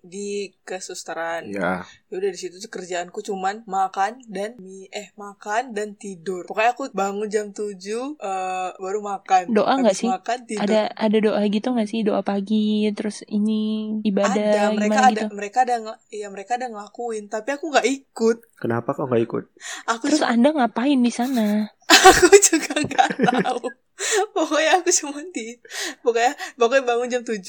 [SPEAKER 3] di kesusteran
[SPEAKER 2] ya
[SPEAKER 3] Yaudah di situ tuh kerjaanku cuman makan dan mie eh makan dan tidur. Pokoknya aku bangun jam 7 eh baru makan.
[SPEAKER 1] Doa nggak sih?
[SPEAKER 3] Makan tidur.
[SPEAKER 1] Ada ada doa gitu gak sih? Doa pagi terus ini ibadah
[SPEAKER 3] Ada, mereka ada
[SPEAKER 1] gitu.
[SPEAKER 3] mereka ada iya mereka ada ngelakuin tapi aku nggak ikut.
[SPEAKER 2] kenapa kau nggak ikut
[SPEAKER 3] Aku
[SPEAKER 1] Terus Anda ngapain di sana?
[SPEAKER 3] aku juga nggak tahu. pokoknya aku cuma di pokoknya pokoknya bangun jam 7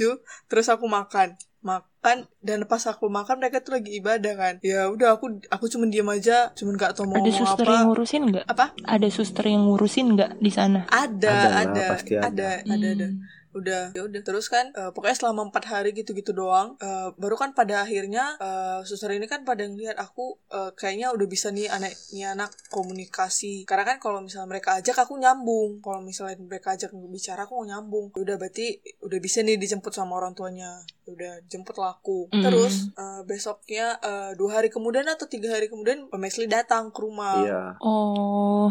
[SPEAKER 3] terus aku makan makan dan pas aku makan mereka tuh lagi ibadah kan ya udah aku aku cuma diam aja cuma nggak tahu mau
[SPEAKER 1] Ada
[SPEAKER 3] ngomong
[SPEAKER 1] suster
[SPEAKER 3] apa
[SPEAKER 1] yang ngurusin nggak?
[SPEAKER 3] apa
[SPEAKER 1] Ada suster yang ngurusin nggak di sana?
[SPEAKER 3] ada
[SPEAKER 2] Ada
[SPEAKER 3] ada
[SPEAKER 2] pasti ada.
[SPEAKER 3] ada ada ada
[SPEAKER 1] Hmm.
[SPEAKER 3] Udah ya udah. Terus kan eh, pokoknya selama empat hari gitu-gitu doang eh, baru kan pada akhirnya eh, suster ini kan pada ngeliat aku eh, kayaknya udah bisa nih anak nih anak komunikasi. Karena kan kalau misalnya mereka ajak aku nyambung. Kalau misalnya mereka ajak bicara aku nyambung. Ya udah berarti udah bisa nih dijemput sama orang tuanya. Ya udah jemput lah aku.
[SPEAKER 1] Hmm.
[SPEAKER 3] terus eh, besoknya eh, dua hari kemudian atau tiga hari kemudian Pak Mesli datang ke rumah.
[SPEAKER 2] Iya.
[SPEAKER 1] Oh,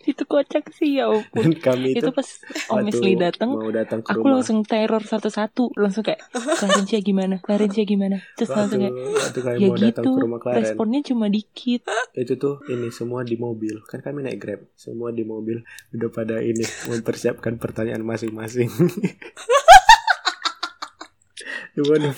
[SPEAKER 1] itu kocak sih ya ampun.
[SPEAKER 2] kami itu
[SPEAKER 1] itu pas Om datang,
[SPEAKER 2] mau datang
[SPEAKER 1] aku
[SPEAKER 2] rumah.
[SPEAKER 1] langsung teror satu-satu, langsung kayak Clarencia gimana, Clarencia gimana, terus langsung
[SPEAKER 2] waktu,
[SPEAKER 1] kayak
[SPEAKER 2] waktu kami
[SPEAKER 1] ya
[SPEAKER 2] mau
[SPEAKER 1] gitu,
[SPEAKER 2] ke rumah Klaren
[SPEAKER 1] responnya cuma dikit.
[SPEAKER 2] itu tuh ini semua di mobil. Kan kami naik grab semua di mobil. Udah pada ini mempersiapkan pertanyaan masing-masing. Cuma udah,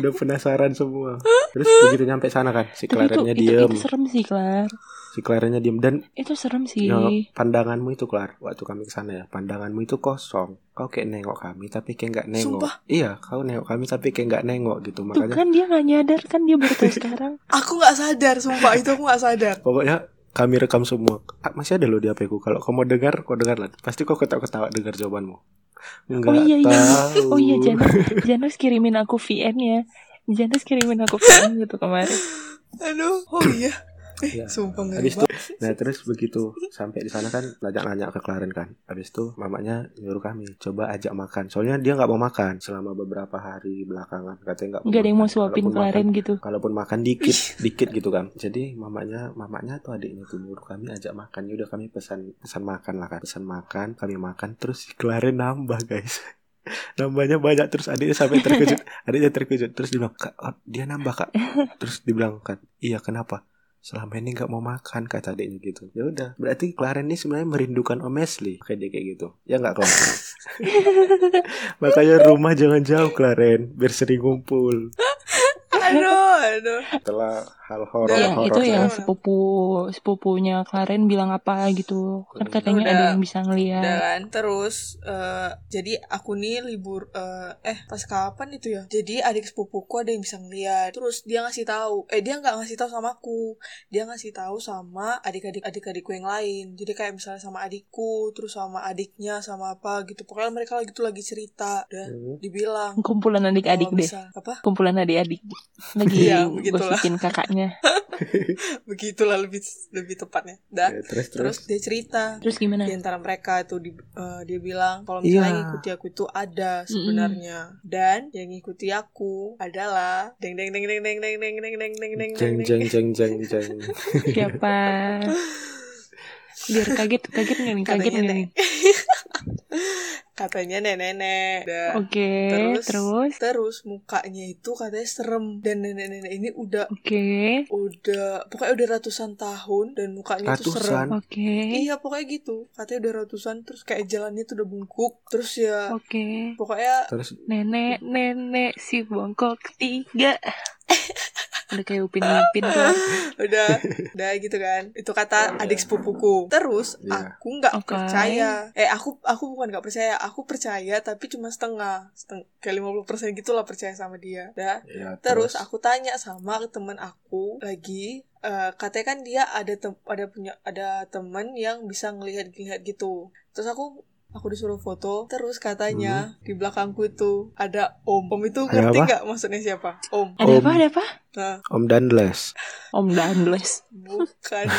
[SPEAKER 2] udah penasaran semua. Terus begitu nyampe sana kan si
[SPEAKER 1] itu,
[SPEAKER 2] diem
[SPEAKER 1] itu serem sih, Klar.
[SPEAKER 2] Si Clarenya diem dan
[SPEAKER 1] Itu serem sih.
[SPEAKER 2] ya, pandanganmu itu Clar waktu kami ke sana ya pandanganmu itu kosong kau kayak nengok kami tapi kayak nggak nengok
[SPEAKER 3] Sumpah.
[SPEAKER 2] iya kau nengok kami tapi kayak nggak nengok gitu
[SPEAKER 1] Tuh
[SPEAKER 2] makanya
[SPEAKER 1] kan dia nggak nyadar kan dia baru tahu sekarang.
[SPEAKER 3] aku nggak sadar sumpah itu aku nggak sadar
[SPEAKER 2] Pokoknya kami rekam semua. Ah, Masih ada loh di HP ku. Kalau kau mau dengar, kau dengar lah. Pasti kau ketawa-ketawa dengar jawabanmu. Enggak
[SPEAKER 1] Oh iya iya.
[SPEAKER 2] tahu.
[SPEAKER 1] Oh iya Janas, Janas kirimin aku VN ya. Janas kirimin aku VN gitu kemarin.
[SPEAKER 3] aduh oh iya eh
[SPEAKER 2] Iya.
[SPEAKER 3] sumpah
[SPEAKER 2] Habis itu, nah terus begitu sampai di sana kan nanya-nanya ke Klaren kan. Habis itu mamanya nyuruh kami coba ajak makan. Soalnya dia nggak mau makan selama beberapa hari belakangan. Katanya nggak
[SPEAKER 1] Nggak ada yang mau suapin
[SPEAKER 2] makan-
[SPEAKER 1] gitu.
[SPEAKER 2] Kalaupun makan dikit, dikit gitu kan. Jadi mamanya, mamanya tuh adiknya tuh nyuruh kami ajak makan. Ya udah kami pesan pesan makan lah kan. Pesan makan, kami makan terus si Klaren nambah guys. Nambahnya banyak terus adiknya sampai terkejut. adiknya terkejut terus dia bilang, "Kak, oh, dia nambah Kak." Terus dibilang kan, "Iya, kenapa?" Selama ini nggak mau makan kata adiknya gitu. Ya udah, berarti Klaren ini sebenarnya merindukan Om Leslie. Kayak dia kayak gitu. Ya nggak Klaren? Makanya rumah jangan jauh Klaren, biar sering ngumpul.
[SPEAKER 3] aduh aduh
[SPEAKER 2] Setelah hal
[SPEAKER 3] Ya,
[SPEAKER 2] horor horor
[SPEAKER 1] itu yang
[SPEAKER 3] saya.
[SPEAKER 1] sepupu sepupunya Claren bilang apa gitu. Kan katanya
[SPEAKER 3] Udah.
[SPEAKER 1] ada yang bisa
[SPEAKER 3] Udah
[SPEAKER 1] ngeliat.
[SPEAKER 3] kan terus eh, jadi aku nih libur eh, eh pas kapan itu ya jadi adik sepupuku ada yang bisa ngeliat terus dia ngasih tahu eh dia nggak ngasih tahu sama aku dia ngasih tahu sama adik-adik adik-adikku yang lain jadi kayak misalnya sama adikku terus sama adiknya sama apa gitu pokoknya mereka lagi tuh lagi cerita dan
[SPEAKER 2] Hmm.
[SPEAKER 3] dibilang
[SPEAKER 1] Kumpulan adik-adik deh.
[SPEAKER 3] apa
[SPEAKER 1] Kumpulan adik-adik. Lagi
[SPEAKER 3] Iya, begitulah.
[SPEAKER 1] gosipin kakaknya.
[SPEAKER 3] begitulah lebih lebih tepatnya dah
[SPEAKER 2] Ya, terus terus.
[SPEAKER 3] terus dia cerita
[SPEAKER 1] Terus gimana?
[SPEAKER 3] di antara mereka itu di, eh, dia bilang kalau misalnya
[SPEAKER 2] Iya.
[SPEAKER 3] yang ngikuti aku itu ada sebenarnya dan yang ngikuti aku adalah deng deng deng deng deng deng deng deng deng deng deng
[SPEAKER 2] Jeng
[SPEAKER 3] deng
[SPEAKER 2] jeng jeng jeng jeng.
[SPEAKER 1] Siapa? Biar kaget, kaget nggak nih? Kaget
[SPEAKER 3] katanya
[SPEAKER 1] nggak nih?
[SPEAKER 3] katanya nenek-nenek.
[SPEAKER 1] Oke,
[SPEAKER 3] terus
[SPEAKER 1] terus?
[SPEAKER 3] terus mukanya itu katanya serem dan nenek-nenek ini udah
[SPEAKER 1] Oke,
[SPEAKER 3] udah pokoknya udah ratusan tahun dan mukanya itu serem
[SPEAKER 2] Ratusan.
[SPEAKER 1] oke,
[SPEAKER 3] iya pokoknya gitu katanya udah ratusan terus kayak jalannya tuh udah bungkuk terus ya
[SPEAKER 1] oke.
[SPEAKER 3] pokoknya
[SPEAKER 2] Terus
[SPEAKER 1] Nenek, nenek si bongkok tiga. Udah kayak Upin Ipin tuh.
[SPEAKER 3] udah udah gitu kan. Itu kata adik sepupuku. Terus
[SPEAKER 2] Iya.
[SPEAKER 3] aku nggak
[SPEAKER 1] Oke.
[SPEAKER 3] percaya. Eh aku aku bukan nggak percaya. Aku percaya tapi cuma setengah. Setengah kayak 50% gitu lah percaya sama dia. Dah
[SPEAKER 2] Ya,
[SPEAKER 3] terus? aku tanya sama temen aku lagi eh, katanya kan dia ada tem ada punya ada temen yang bisa ngelihat-ngelihat gitu. Terus aku aku disuruh foto terus katanya di belakangku itu ada om om itu
[SPEAKER 2] Hmm. Ada
[SPEAKER 3] ngerti
[SPEAKER 2] apa?
[SPEAKER 3] nggak maksudnya siapa om
[SPEAKER 1] Ada
[SPEAKER 2] Om.
[SPEAKER 1] apa? Ada apa?
[SPEAKER 3] nah
[SPEAKER 2] Om Danles.
[SPEAKER 1] Om Danles.
[SPEAKER 3] bukan.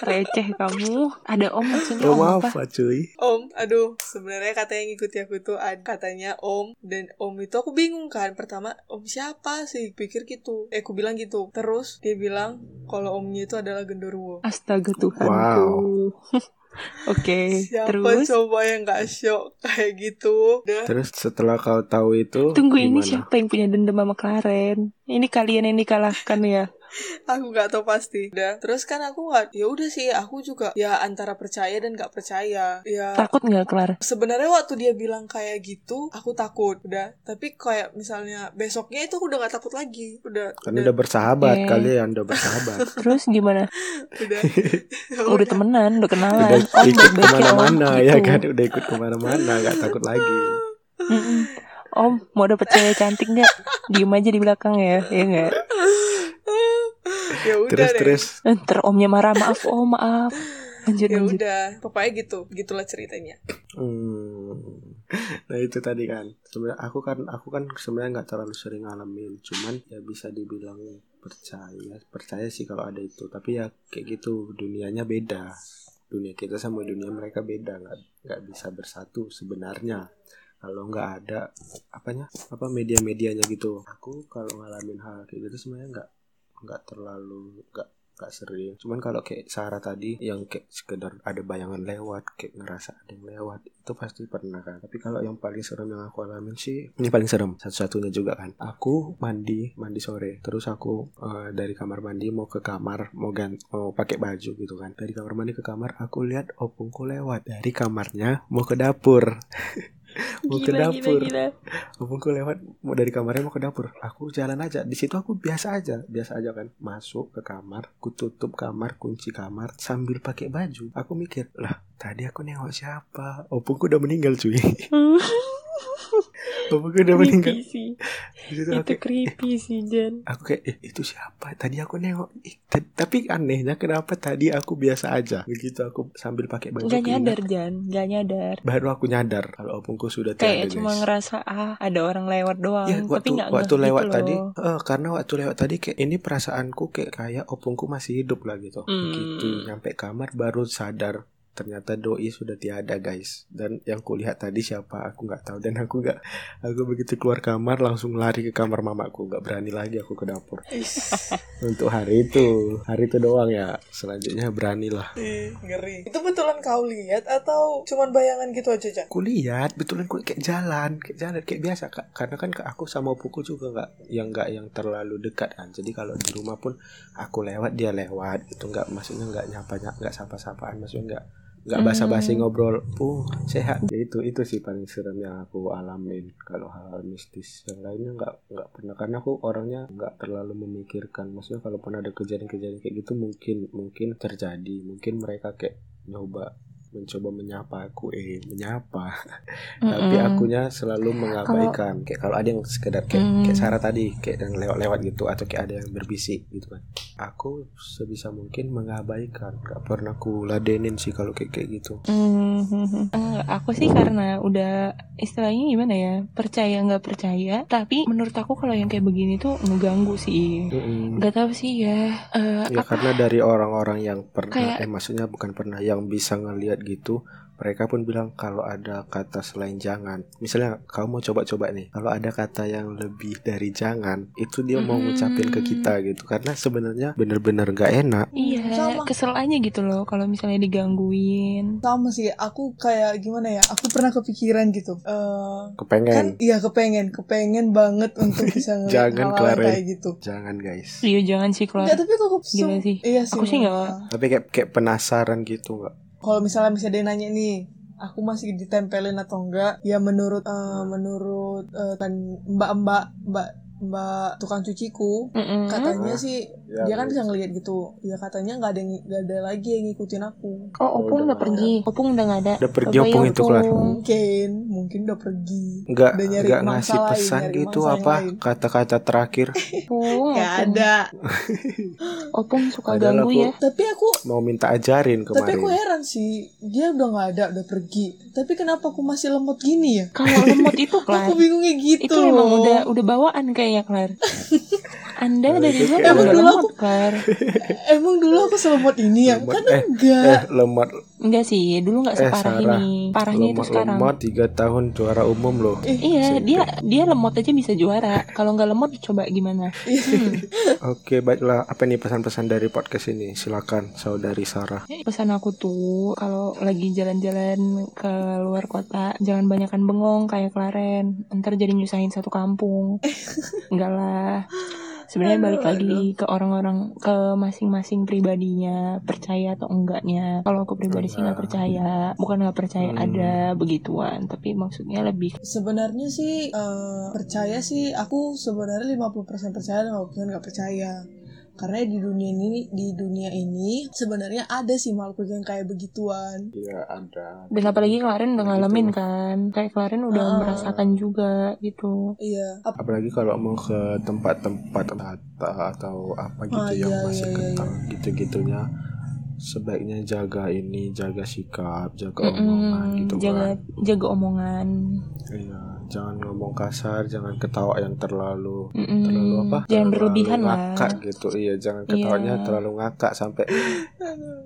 [SPEAKER 1] Receh kamu. Ada om maksudnya
[SPEAKER 2] Oh,
[SPEAKER 1] om
[SPEAKER 2] maaf,
[SPEAKER 1] apa?
[SPEAKER 2] Pak cuy.
[SPEAKER 3] Om, aduh, sebenarnya katanya yang ngikuti aku tuh ada katanya Om dan Om itu aku bingung kan. Pertama, Om siapa sih? Pikir gitu. Eh, aku bilang gitu. Terus dia bilang kalau Omnya itu adalah genderuwo.
[SPEAKER 1] Astaga Tuhanku.
[SPEAKER 2] Wow.
[SPEAKER 1] Oke,
[SPEAKER 3] Siapa
[SPEAKER 1] terus
[SPEAKER 3] coba yang gak shock kayak gitu? Udah.
[SPEAKER 2] Terus setelah kau tahu itu
[SPEAKER 1] tunggu ini
[SPEAKER 2] gimana?
[SPEAKER 1] siapa yang punya dendam sama Klaren? Ini kalian yang dikalahkan ya.
[SPEAKER 3] Aku gak tahu pasti. Udah. Terus kan aku gak, ya udah sih. Aku juga ya antara percaya dan gak percaya. Ya
[SPEAKER 1] Takut nggak Klar?
[SPEAKER 3] sebenarnya waktu dia bilang kayak gitu, aku takut. Udah. Tapi kayak misalnya besoknya itu aku udah gak takut lagi. Udah.
[SPEAKER 2] Kan udah bersahabat
[SPEAKER 1] Oke.
[SPEAKER 2] kalian udah bersahabat.
[SPEAKER 1] Terus gimana?
[SPEAKER 3] udah. Ya
[SPEAKER 1] Udah temenan, udah kenalan.
[SPEAKER 2] udah
[SPEAKER 1] Om
[SPEAKER 2] ikut
[SPEAKER 1] ya, ke
[SPEAKER 2] mana-mana ya
[SPEAKER 1] Gitu.
[SPEAKER 2] kan udah ikut ke mana-mana nggak takut lagi.
[SPEAKER 1] Mm-mm. Om mau dapet cewek cantik nggak? Diem aja di belakang ya, ya nggak?
[SPEAKER 3] Ya udah
[SPEAKER 2] Terus
[SPEAKER 3] deh.
[SPEAKER 2] terus
[SPEAKER 1] Ntar omnya marah maaf om maaf. Lanjut
[SPEAKER 3] ya
[SPEAKER 1] lanjut.
[SPEAKER 3] udah pokoknya gitu gitulah ceritanya
[SPEAKER 2] Hmm. Nah itu tadi kan sebenarnya aku kan aku kan sebenarnya nggak terlalu sering ngalamin cuman ya bisa dibilang percaya percaya sih kalau ada itu tapi ya kayak gitu dunianya beda dunia kita sama dunia mereka beda nggak nggak bisa bersatu sebenarnya kalau nggak ada apanya apa media-medianya gitu aku kalau ngalamin hal kayak gitu sebenarnya nggak nggak terlalu nggak nggak sering. Cuman kalau kayak Sarah tadi yang kayak sekedar ada bayangan lewat kayak ngerasa ada yang lewat itu pasti pernah kan. Tapi kalau yang paling serem yang aku alamin sih ini paling serem satu-satunya juga kan. Aku mandi mandi sore. Terus aku eh, dari kamar mandi mau ke kamar mau gan mau pakai baju gitu kan. Dari kamar mandi ke kamar aku lihat opungku lewat. Dari kamarnya mau ke dapur mau ke
[SPEAKER 1] Gila, gila,
[SPEAKER 2] dapur
[SPEAKER 1] gila.
[SPEAKER 2] Opungku lewat mau dari kamarnya mau ke dapur. Aku jalan aja. Di situ aku biasa aja, biasa aja kan. Masuk ke kamar, ku tutup kamar, kunci kamar sambil pakai baju. Aku mikir, "Lah, tadi aku nengok siapa? Opungku udah meninggal, cuy." Opungku udah meninggal.
[SPEAKER 1] sih. Itu creepy sih Jan.
[SPEAKER 2] aku kayak, eh, "Itu siapa? Tadi aku nengok." Ta- tapi anehnya kenapa tadi aku biasa aja. Begitu aku sambil pakai baju
[SPEAKER 1] Gak nyadar Jan, gak nyadar.
[SPEAKER 2] Baru aku nyadar kalau opungku sudah
[SPEAKER 1] Kayak
[SPEAKER 2] tiada,
[SPEAKER 1] cuma
[SPEAKER 2] guys.
[SPEAKER 1] ngerasa ah ada orang lewat doang,
[SPEAKER 2] Ya,
[SPEAKER 1] tapi
[SPEAKER 2] waktu
[SPEAKER 1] nggak
[SPEAKER 2] waktu
[SPEAKER 1] ngeh
[SPEAKER 2] lewat
[SPEAKER 1] gitu
[SPEAKER 2] tadi,
[SPEAKER 1] loh.
[SPEAKER 2] eh, karena waktu lewat tadi kayak ini perasaanku kayak kayak opungku masih hidup lah gitu.
[SPEAKER 1] Hmm.
[SPEAKER 2] Begitu nyampe kamar baru sadar ternyata doi sudah tiada guys. Dan yang kulihat tadi siapa aku nggak tahu dan aku nggak aku begitu keluar kamar langsung lari ke kamar mamaku nggak berani lagi aku ke dapur. Untuk hari itu hari itu doang ya. Selanjutnya beranilah.
[SPEAKER 3] Ih, ngeri itu betulan kau lihat atau cuman bayangan gitu aja Cak?
[SPEAKER 2] Kulihat betulan kulihat kayak jalan kayak jalan kayak biasa kak karena kan aku sama opuku juga nggak yang nggak yang terlalu dekat kan jadi kalau di rumah pun aku lewat dia lewat gitu nggak maksudnya nggak nyapa nggak sapa sapaan maksudnya nggak nggak basa-basi
[SPEAKER 1] Hmm.
[SPEAKER 2] ngobrol. Uh sehat. Ya itu itu sih paling serem yang aku alamin kalau hal-hal mistis. Yang lainnya nggak nggak pernah. Karena aku orangnya nggak terlalu memikirkan. Maksudnya kalaupun ada kejadian-kejadian kayak gitu mungkin mungkin terjadi. Mungkin mereka kayak nyoba mencoba menyapa aku. Eh menyapa. Tapi
[SPEAKER 1] Mm-mm.
[SPEAKER 2] akunya selalu mengabaikan. Kayak kalau ada yang sekedar kayak
[SPEAKER 1] Hmm.
[SPEAKER 2] kayak Sarah tadi kayak yang lewat-lewat gitu atau kayak ada yang berbisik gitu kan aku sebisa mungkin mengabaikan. Gak pernah ku ladenin sih kalau kayak kayak gitu.
[SPEAKER 1] Hmm, enggak, aku sih karena udah istilahnya gimana ya percaya nggak percaya tapi menurut aku kalau yang kayak begini tuh ngeganggu sih.
[SPEAKER 2] Mm-mm.
[SPEAKER 1] nggak tahu sih ya eh,
[SPEAKER 2] ya
[SPEAKER 1] apa
[SPEAKER 2] karena dari orang-orang yang pernah
[SPEAKER 1] Kayak-
[SPEAKER 2] eh maksudnya bukan pernah yang bisa ngelihat gitu mereka pun bilang kalau ada kata selain jangan misalnya kamu mau coba-coba nih kalau ada kata yang lebih dari jangan itu dia mau
[SPEAKER 1] Mm-mm.
[SPEAKER 2] ngucapin ke kita gitu karena sebenarnya bener-bener gak enak
[SPEAKER 1] iya
[SPEAKER 3] Sama.
[SPEAKER 1] kesel aja gitu loh kalau misalnya digangguin
[SPEAKER 3] sama sih aku kayak gimana ya aku pernah kepikiran gitu Eh, kan
[SPEAKER 2] kepengen
[SPEAKER 3] iya kepengen kepengen banget untuk bisa
[SPEAKER 2] Jangan, Claren.
[SPEAKER 3] kayak gitu
[SPEAKER 2] jangan guys
[SPEAKER 1] iya jangan sih
[SPEAKER 3] Enggak, tapi kok
[SPEAKER 1] Gila sih.
[SPEAKER 3] Iya sih.
[SPEAKER 1] Aku sih nggak.
[SPEAKER 2] Tapi kayak kayak penasaran gitu nggak
[SPEAKER 3] Kalau misalnya misalnya dia nanya nih, aku masih ditempelin atau enggak? Ya menurut eh, menurut eh, kan mbak-mbak mbak mbak tukang cuciku
[SPEAKER 1] Mm-mm.
[SPEAKER 3] katanya
[SPEAKER 2] Hah?
[SPEAKER 3] sih
[SPEAKER 2] Ya,
[SPEAKER 3] dia kan
[SPEAKER 2] wes.
[SPEAKER 3] bisa ngeliat gitu ya katanya nggak ada nggak ada lagi yang ngikutin aku
[SPEAKER 1] Oh, Opung udah
[SPEAKER 2] udah
[SPEAKER 1] pergi. Opung udah nggak ada.
[SPEAKER 2] Udah pergi Opung itu, Kelar.
[SPEAKER 3] mungkin mungkin udah pergi
[SPEAKER 2] Nggak nggak ngasih
[SPEAKER 3] lain,
[SPEAKER 2] pesan gitu
[SPEAKER 3] mangsa yang
[SPEAKER 2] apa
[SPEAKER 3] lain.
[SPEAKER 2] kata-kata terakhir
[SPEAKER 1] Opung,
[SPEAKER 3] nggak ada
[SPEAKER 1] Opung suka
[SPEAKER 2] Padahal
[SPEAKER 1] ganggu
[SPEAKER 2] aku-
[SPEAKER 1] ya.
[SPEAKER 3] tapi aku
[SPEAKER 2] mau minta ajarin
[SPEAKER 3] tapi
[SPEAKER 2] kemarin.
[SPEAKER 3] aku heran sih dia udah nggak ada udah pergi tapi kenapa aku masih lemot gini ya
[SPEAKER 1] Kalau lemot itu, Klar.
[SPEAKER 3] aku bingungnya gitu
[SPEAKER 1] itu emang udah udah bawaan kayaknya, Klar. Anda dari
[SPEAKER 2] Itu
[SPEAKER 1] dulu emang
[SPEAKER 3] udah-
[SPEAKER 1] udah
[SPEAKER 3] Emang
[SPEAKER 1] lemot, Klar.
[SPEAKER 3] emang dulu aku selemot ini ya
[SPEAKER 2] Lemot.
[SPEAKER 3] kan
[SPEAKER 2] Eh,
[SPEAKER 3] enggak
[SPEAKER 2] Eh lemot
[SPEAKER 1] Enggak sih, dulu nggak
[SPEAKER 2] eh
[SPEAKER 1] separah
[SPEAKER 2] Sarah.
[SPEAKER 1] ini. Parahnya itu sekarang.
[SPEAKER 2] lemot tiga tahun juara umum loh.
[SPEAKER 3] Eh,
[SPEAKER 1] Iya, dia dia lemot aja bisa juara. Kalau nggak lemot coba gimana? Hmm.
[SPEAKER 2] Oke baiklah apa nih pesan-pesan dari podcast ini silakan saudari Sarah.
[SPEAKER 1] Pesan aku tuh kalau lagi jalan-jalan ke luar kota jangan banyakan bengong kayak Klaren. Ntar jadi nyusahin satu kampung. Enggak lah. Sebenarnya balik lagi ke orang-orang ke masing-masing pribadinya percaya atau enggaknya. Kalau aku pribadi sih nggak percaya, bukan nggak percaya
[SPEAKER 2] Hmm.
[SPEAKER 1] ada begituan, tapi maksudnya lebih
[SPEAKER 3] sebenarnya sih eh, percaya sih. Aku sebenarnya 50% percaya 50% nggak percaya karena di dunia ini di dunia ini sebenarnya ada sih makhluk yang kayak begituan
[SPEAKER 2] Iya ada.
[SPEAKER 1] dan apalagi Klaren udah
[SPEAKER 2] Gitu.
[SPEAKER 1] ngalamin kan, kayak Klaren udah
[SPEAKER 3] Ah.
[SPEAKER 1] merasakan juga gitu.
[SPEAKER 3] iya ap-
[SPEAKER 2] Apalagi kalau mau ke tempat-tempat atau apa gitu
[SPEAKER 3] Ah,
[SPEAKER 2] yang
[SPEAKER 3] iya,
[SPEAKER 2] masih
[SPEAKER 3] iya, iya,
[SPEAKER 2] kental gitu-gitunya sebaiknya jaga ini jaga sikap jaga
[SPEAKER 1] Mm-mm,
[SPEAKER 2] omongan gitu
[SPEAKER 1] jaga
[SPEAKER 2] kan
[SPEAKER 1] jaga omongan.
[SPEAKER 2] iya jangan ngomong kasar jangan ketawa yang terlalu
[SPEAKER 1] Mm-mm.
[SPEAKER 2] terlalu apa
[SPEAKER 1] Jangan
[SPEAKER 2] Terlalu
[SPEAKER 1] berlebihan lah.
[SPEAKER 2] ngakak gitu iya jangan ketawanya
[SPEAKER 1] Iya.
[SPEAKER 2] terlalu ngakak sampai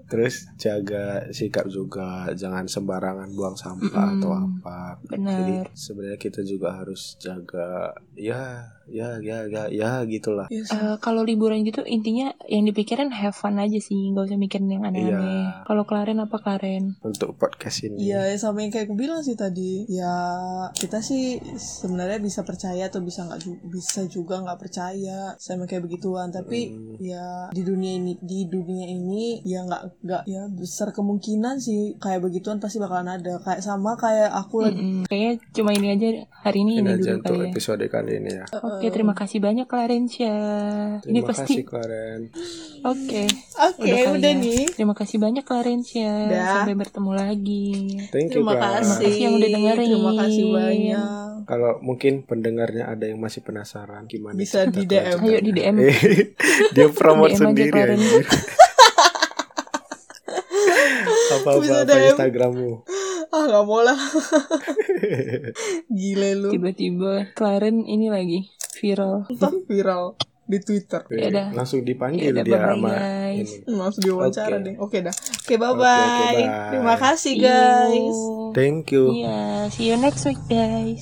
[SPEAKER 2] terus jaga sikap juga jangan sembarangan buang sampah
[SPEAKER 1] Mm-mm.
[SPEAKER 2] atau apa jadi
[SPEAKER 1] Benar.
[SPEAKER 2] sebenarnya kita juga harus jaga ya ya ya ya ya gitulah
[SPEAKER 3] iya sih.
[SPEAKER 1] Eh, kalau liburan gitu intinya yang dipikirin have fun aja sih, nggak usah mikirin yang aneh-aneh.
[SPEAKER 2] Iya.
[SPEAKER 1] Kalau Klaren apa Klaren?
[SPEAKER 2] untuk podcast ini
[SPEAKER 3] Iya, ya sama yang kayak aku bilang sih tadi. Ya kita sih sebenarnya bisa percaya atau bisa nggak ju- bisa juga nggak percaya sama kayak begituan. Tapi
[SPEAKER 2] Hmm.
[SPEAKER 3] ya di dunia ini di dunia ini ya nggak nggak ya besar kemungkinan sih kayak begituan pasti bakalan ada. Kayak sama kayak aku lagi.
[SPEAKER 1] Mm-mm. Kayaknya cuma ini aja hari ini
[SPEAKER 2] ini
[SPEAKER 1] ini
[SPEAKER 2] aja
[SPEAKER 1] dulu
[SPEAKER 2] untuk
[SPEAKER 1] kali ya.
[SPEAKER 2] episode kali ini ya
[SPEAKER 1] Oke, terima kasih banyak Clarensya. Ini
[SPEAKER 2] terima
[SPEAKER 1] pasti
[SPEAKER 2] kasih Klaren
[SPEAKER 1] oke.
[SPEAKER 3] Oke,
[SPEAKER 1] kali
[SPEAKER 3] udah
[SPEAKER 1] ya.
[SPEAKER 3] nih.
[SPEAKER 1] Terima kasih banyak Clarensya.
[SPEAKER 3] Dah.
[SPEAKER 1] Sampai bertemu lagi.
[SPEAKER 2] thank you
[SPEAKER 3] Terima
[SPEAKER 2] Clara.
[SPEAKER 3] kasih.
[SPEAKER 1] kasih yang udah dengerin.
[SPEAKER 3] Terima kasih banyak.
[SPEAKER 2] kalau mungkin pendengarnya ada yang masih penasaran gimana
[SPEAKER 3] Bisa di DM.
[SPEAKER 1] Ayo di DM.
[SPEAKER 2] Dia promote
[SPEAKER 1] DM aja,
[SPEAKER 2] sendiri
[SPEAKER 1] Klaren.
[SPEAKER 2] anjir. apa. Instagrammu
[SPEAKER 3] Ah nggak mau lah. Gile lu.
[SPEAKER 1] Tiba-tiba Klaren ini lagi viral.
[SPEAKER 3] Entah viral di Twitter.
[SPEAKER 1] Ya udah.
[SPEAKER 2] langsung dipanggil
[SPEAKER 1] Ya udah,
[SPEAKER 2] dia
[SPEAKER 1] bye-bye,
[SPEAKER 2] sama
[SPEAKER 1] guys.
[SPEAKER 2] ini
[SPEAKER 3] Langsung diwawancara
[SPEAKER 2] Oke.
[SPEAKER 3] deh. Oke dah. Oke bye
[SPEAKER 2] Oke,
[SPEAKER 3] bye.
[SPEAKER 2] oke, bye.
[SPEAKER 3] Terima kasih guys.
[SPEAKER 2] thank you
[SPEAKER 1] Iya, see you next week guys.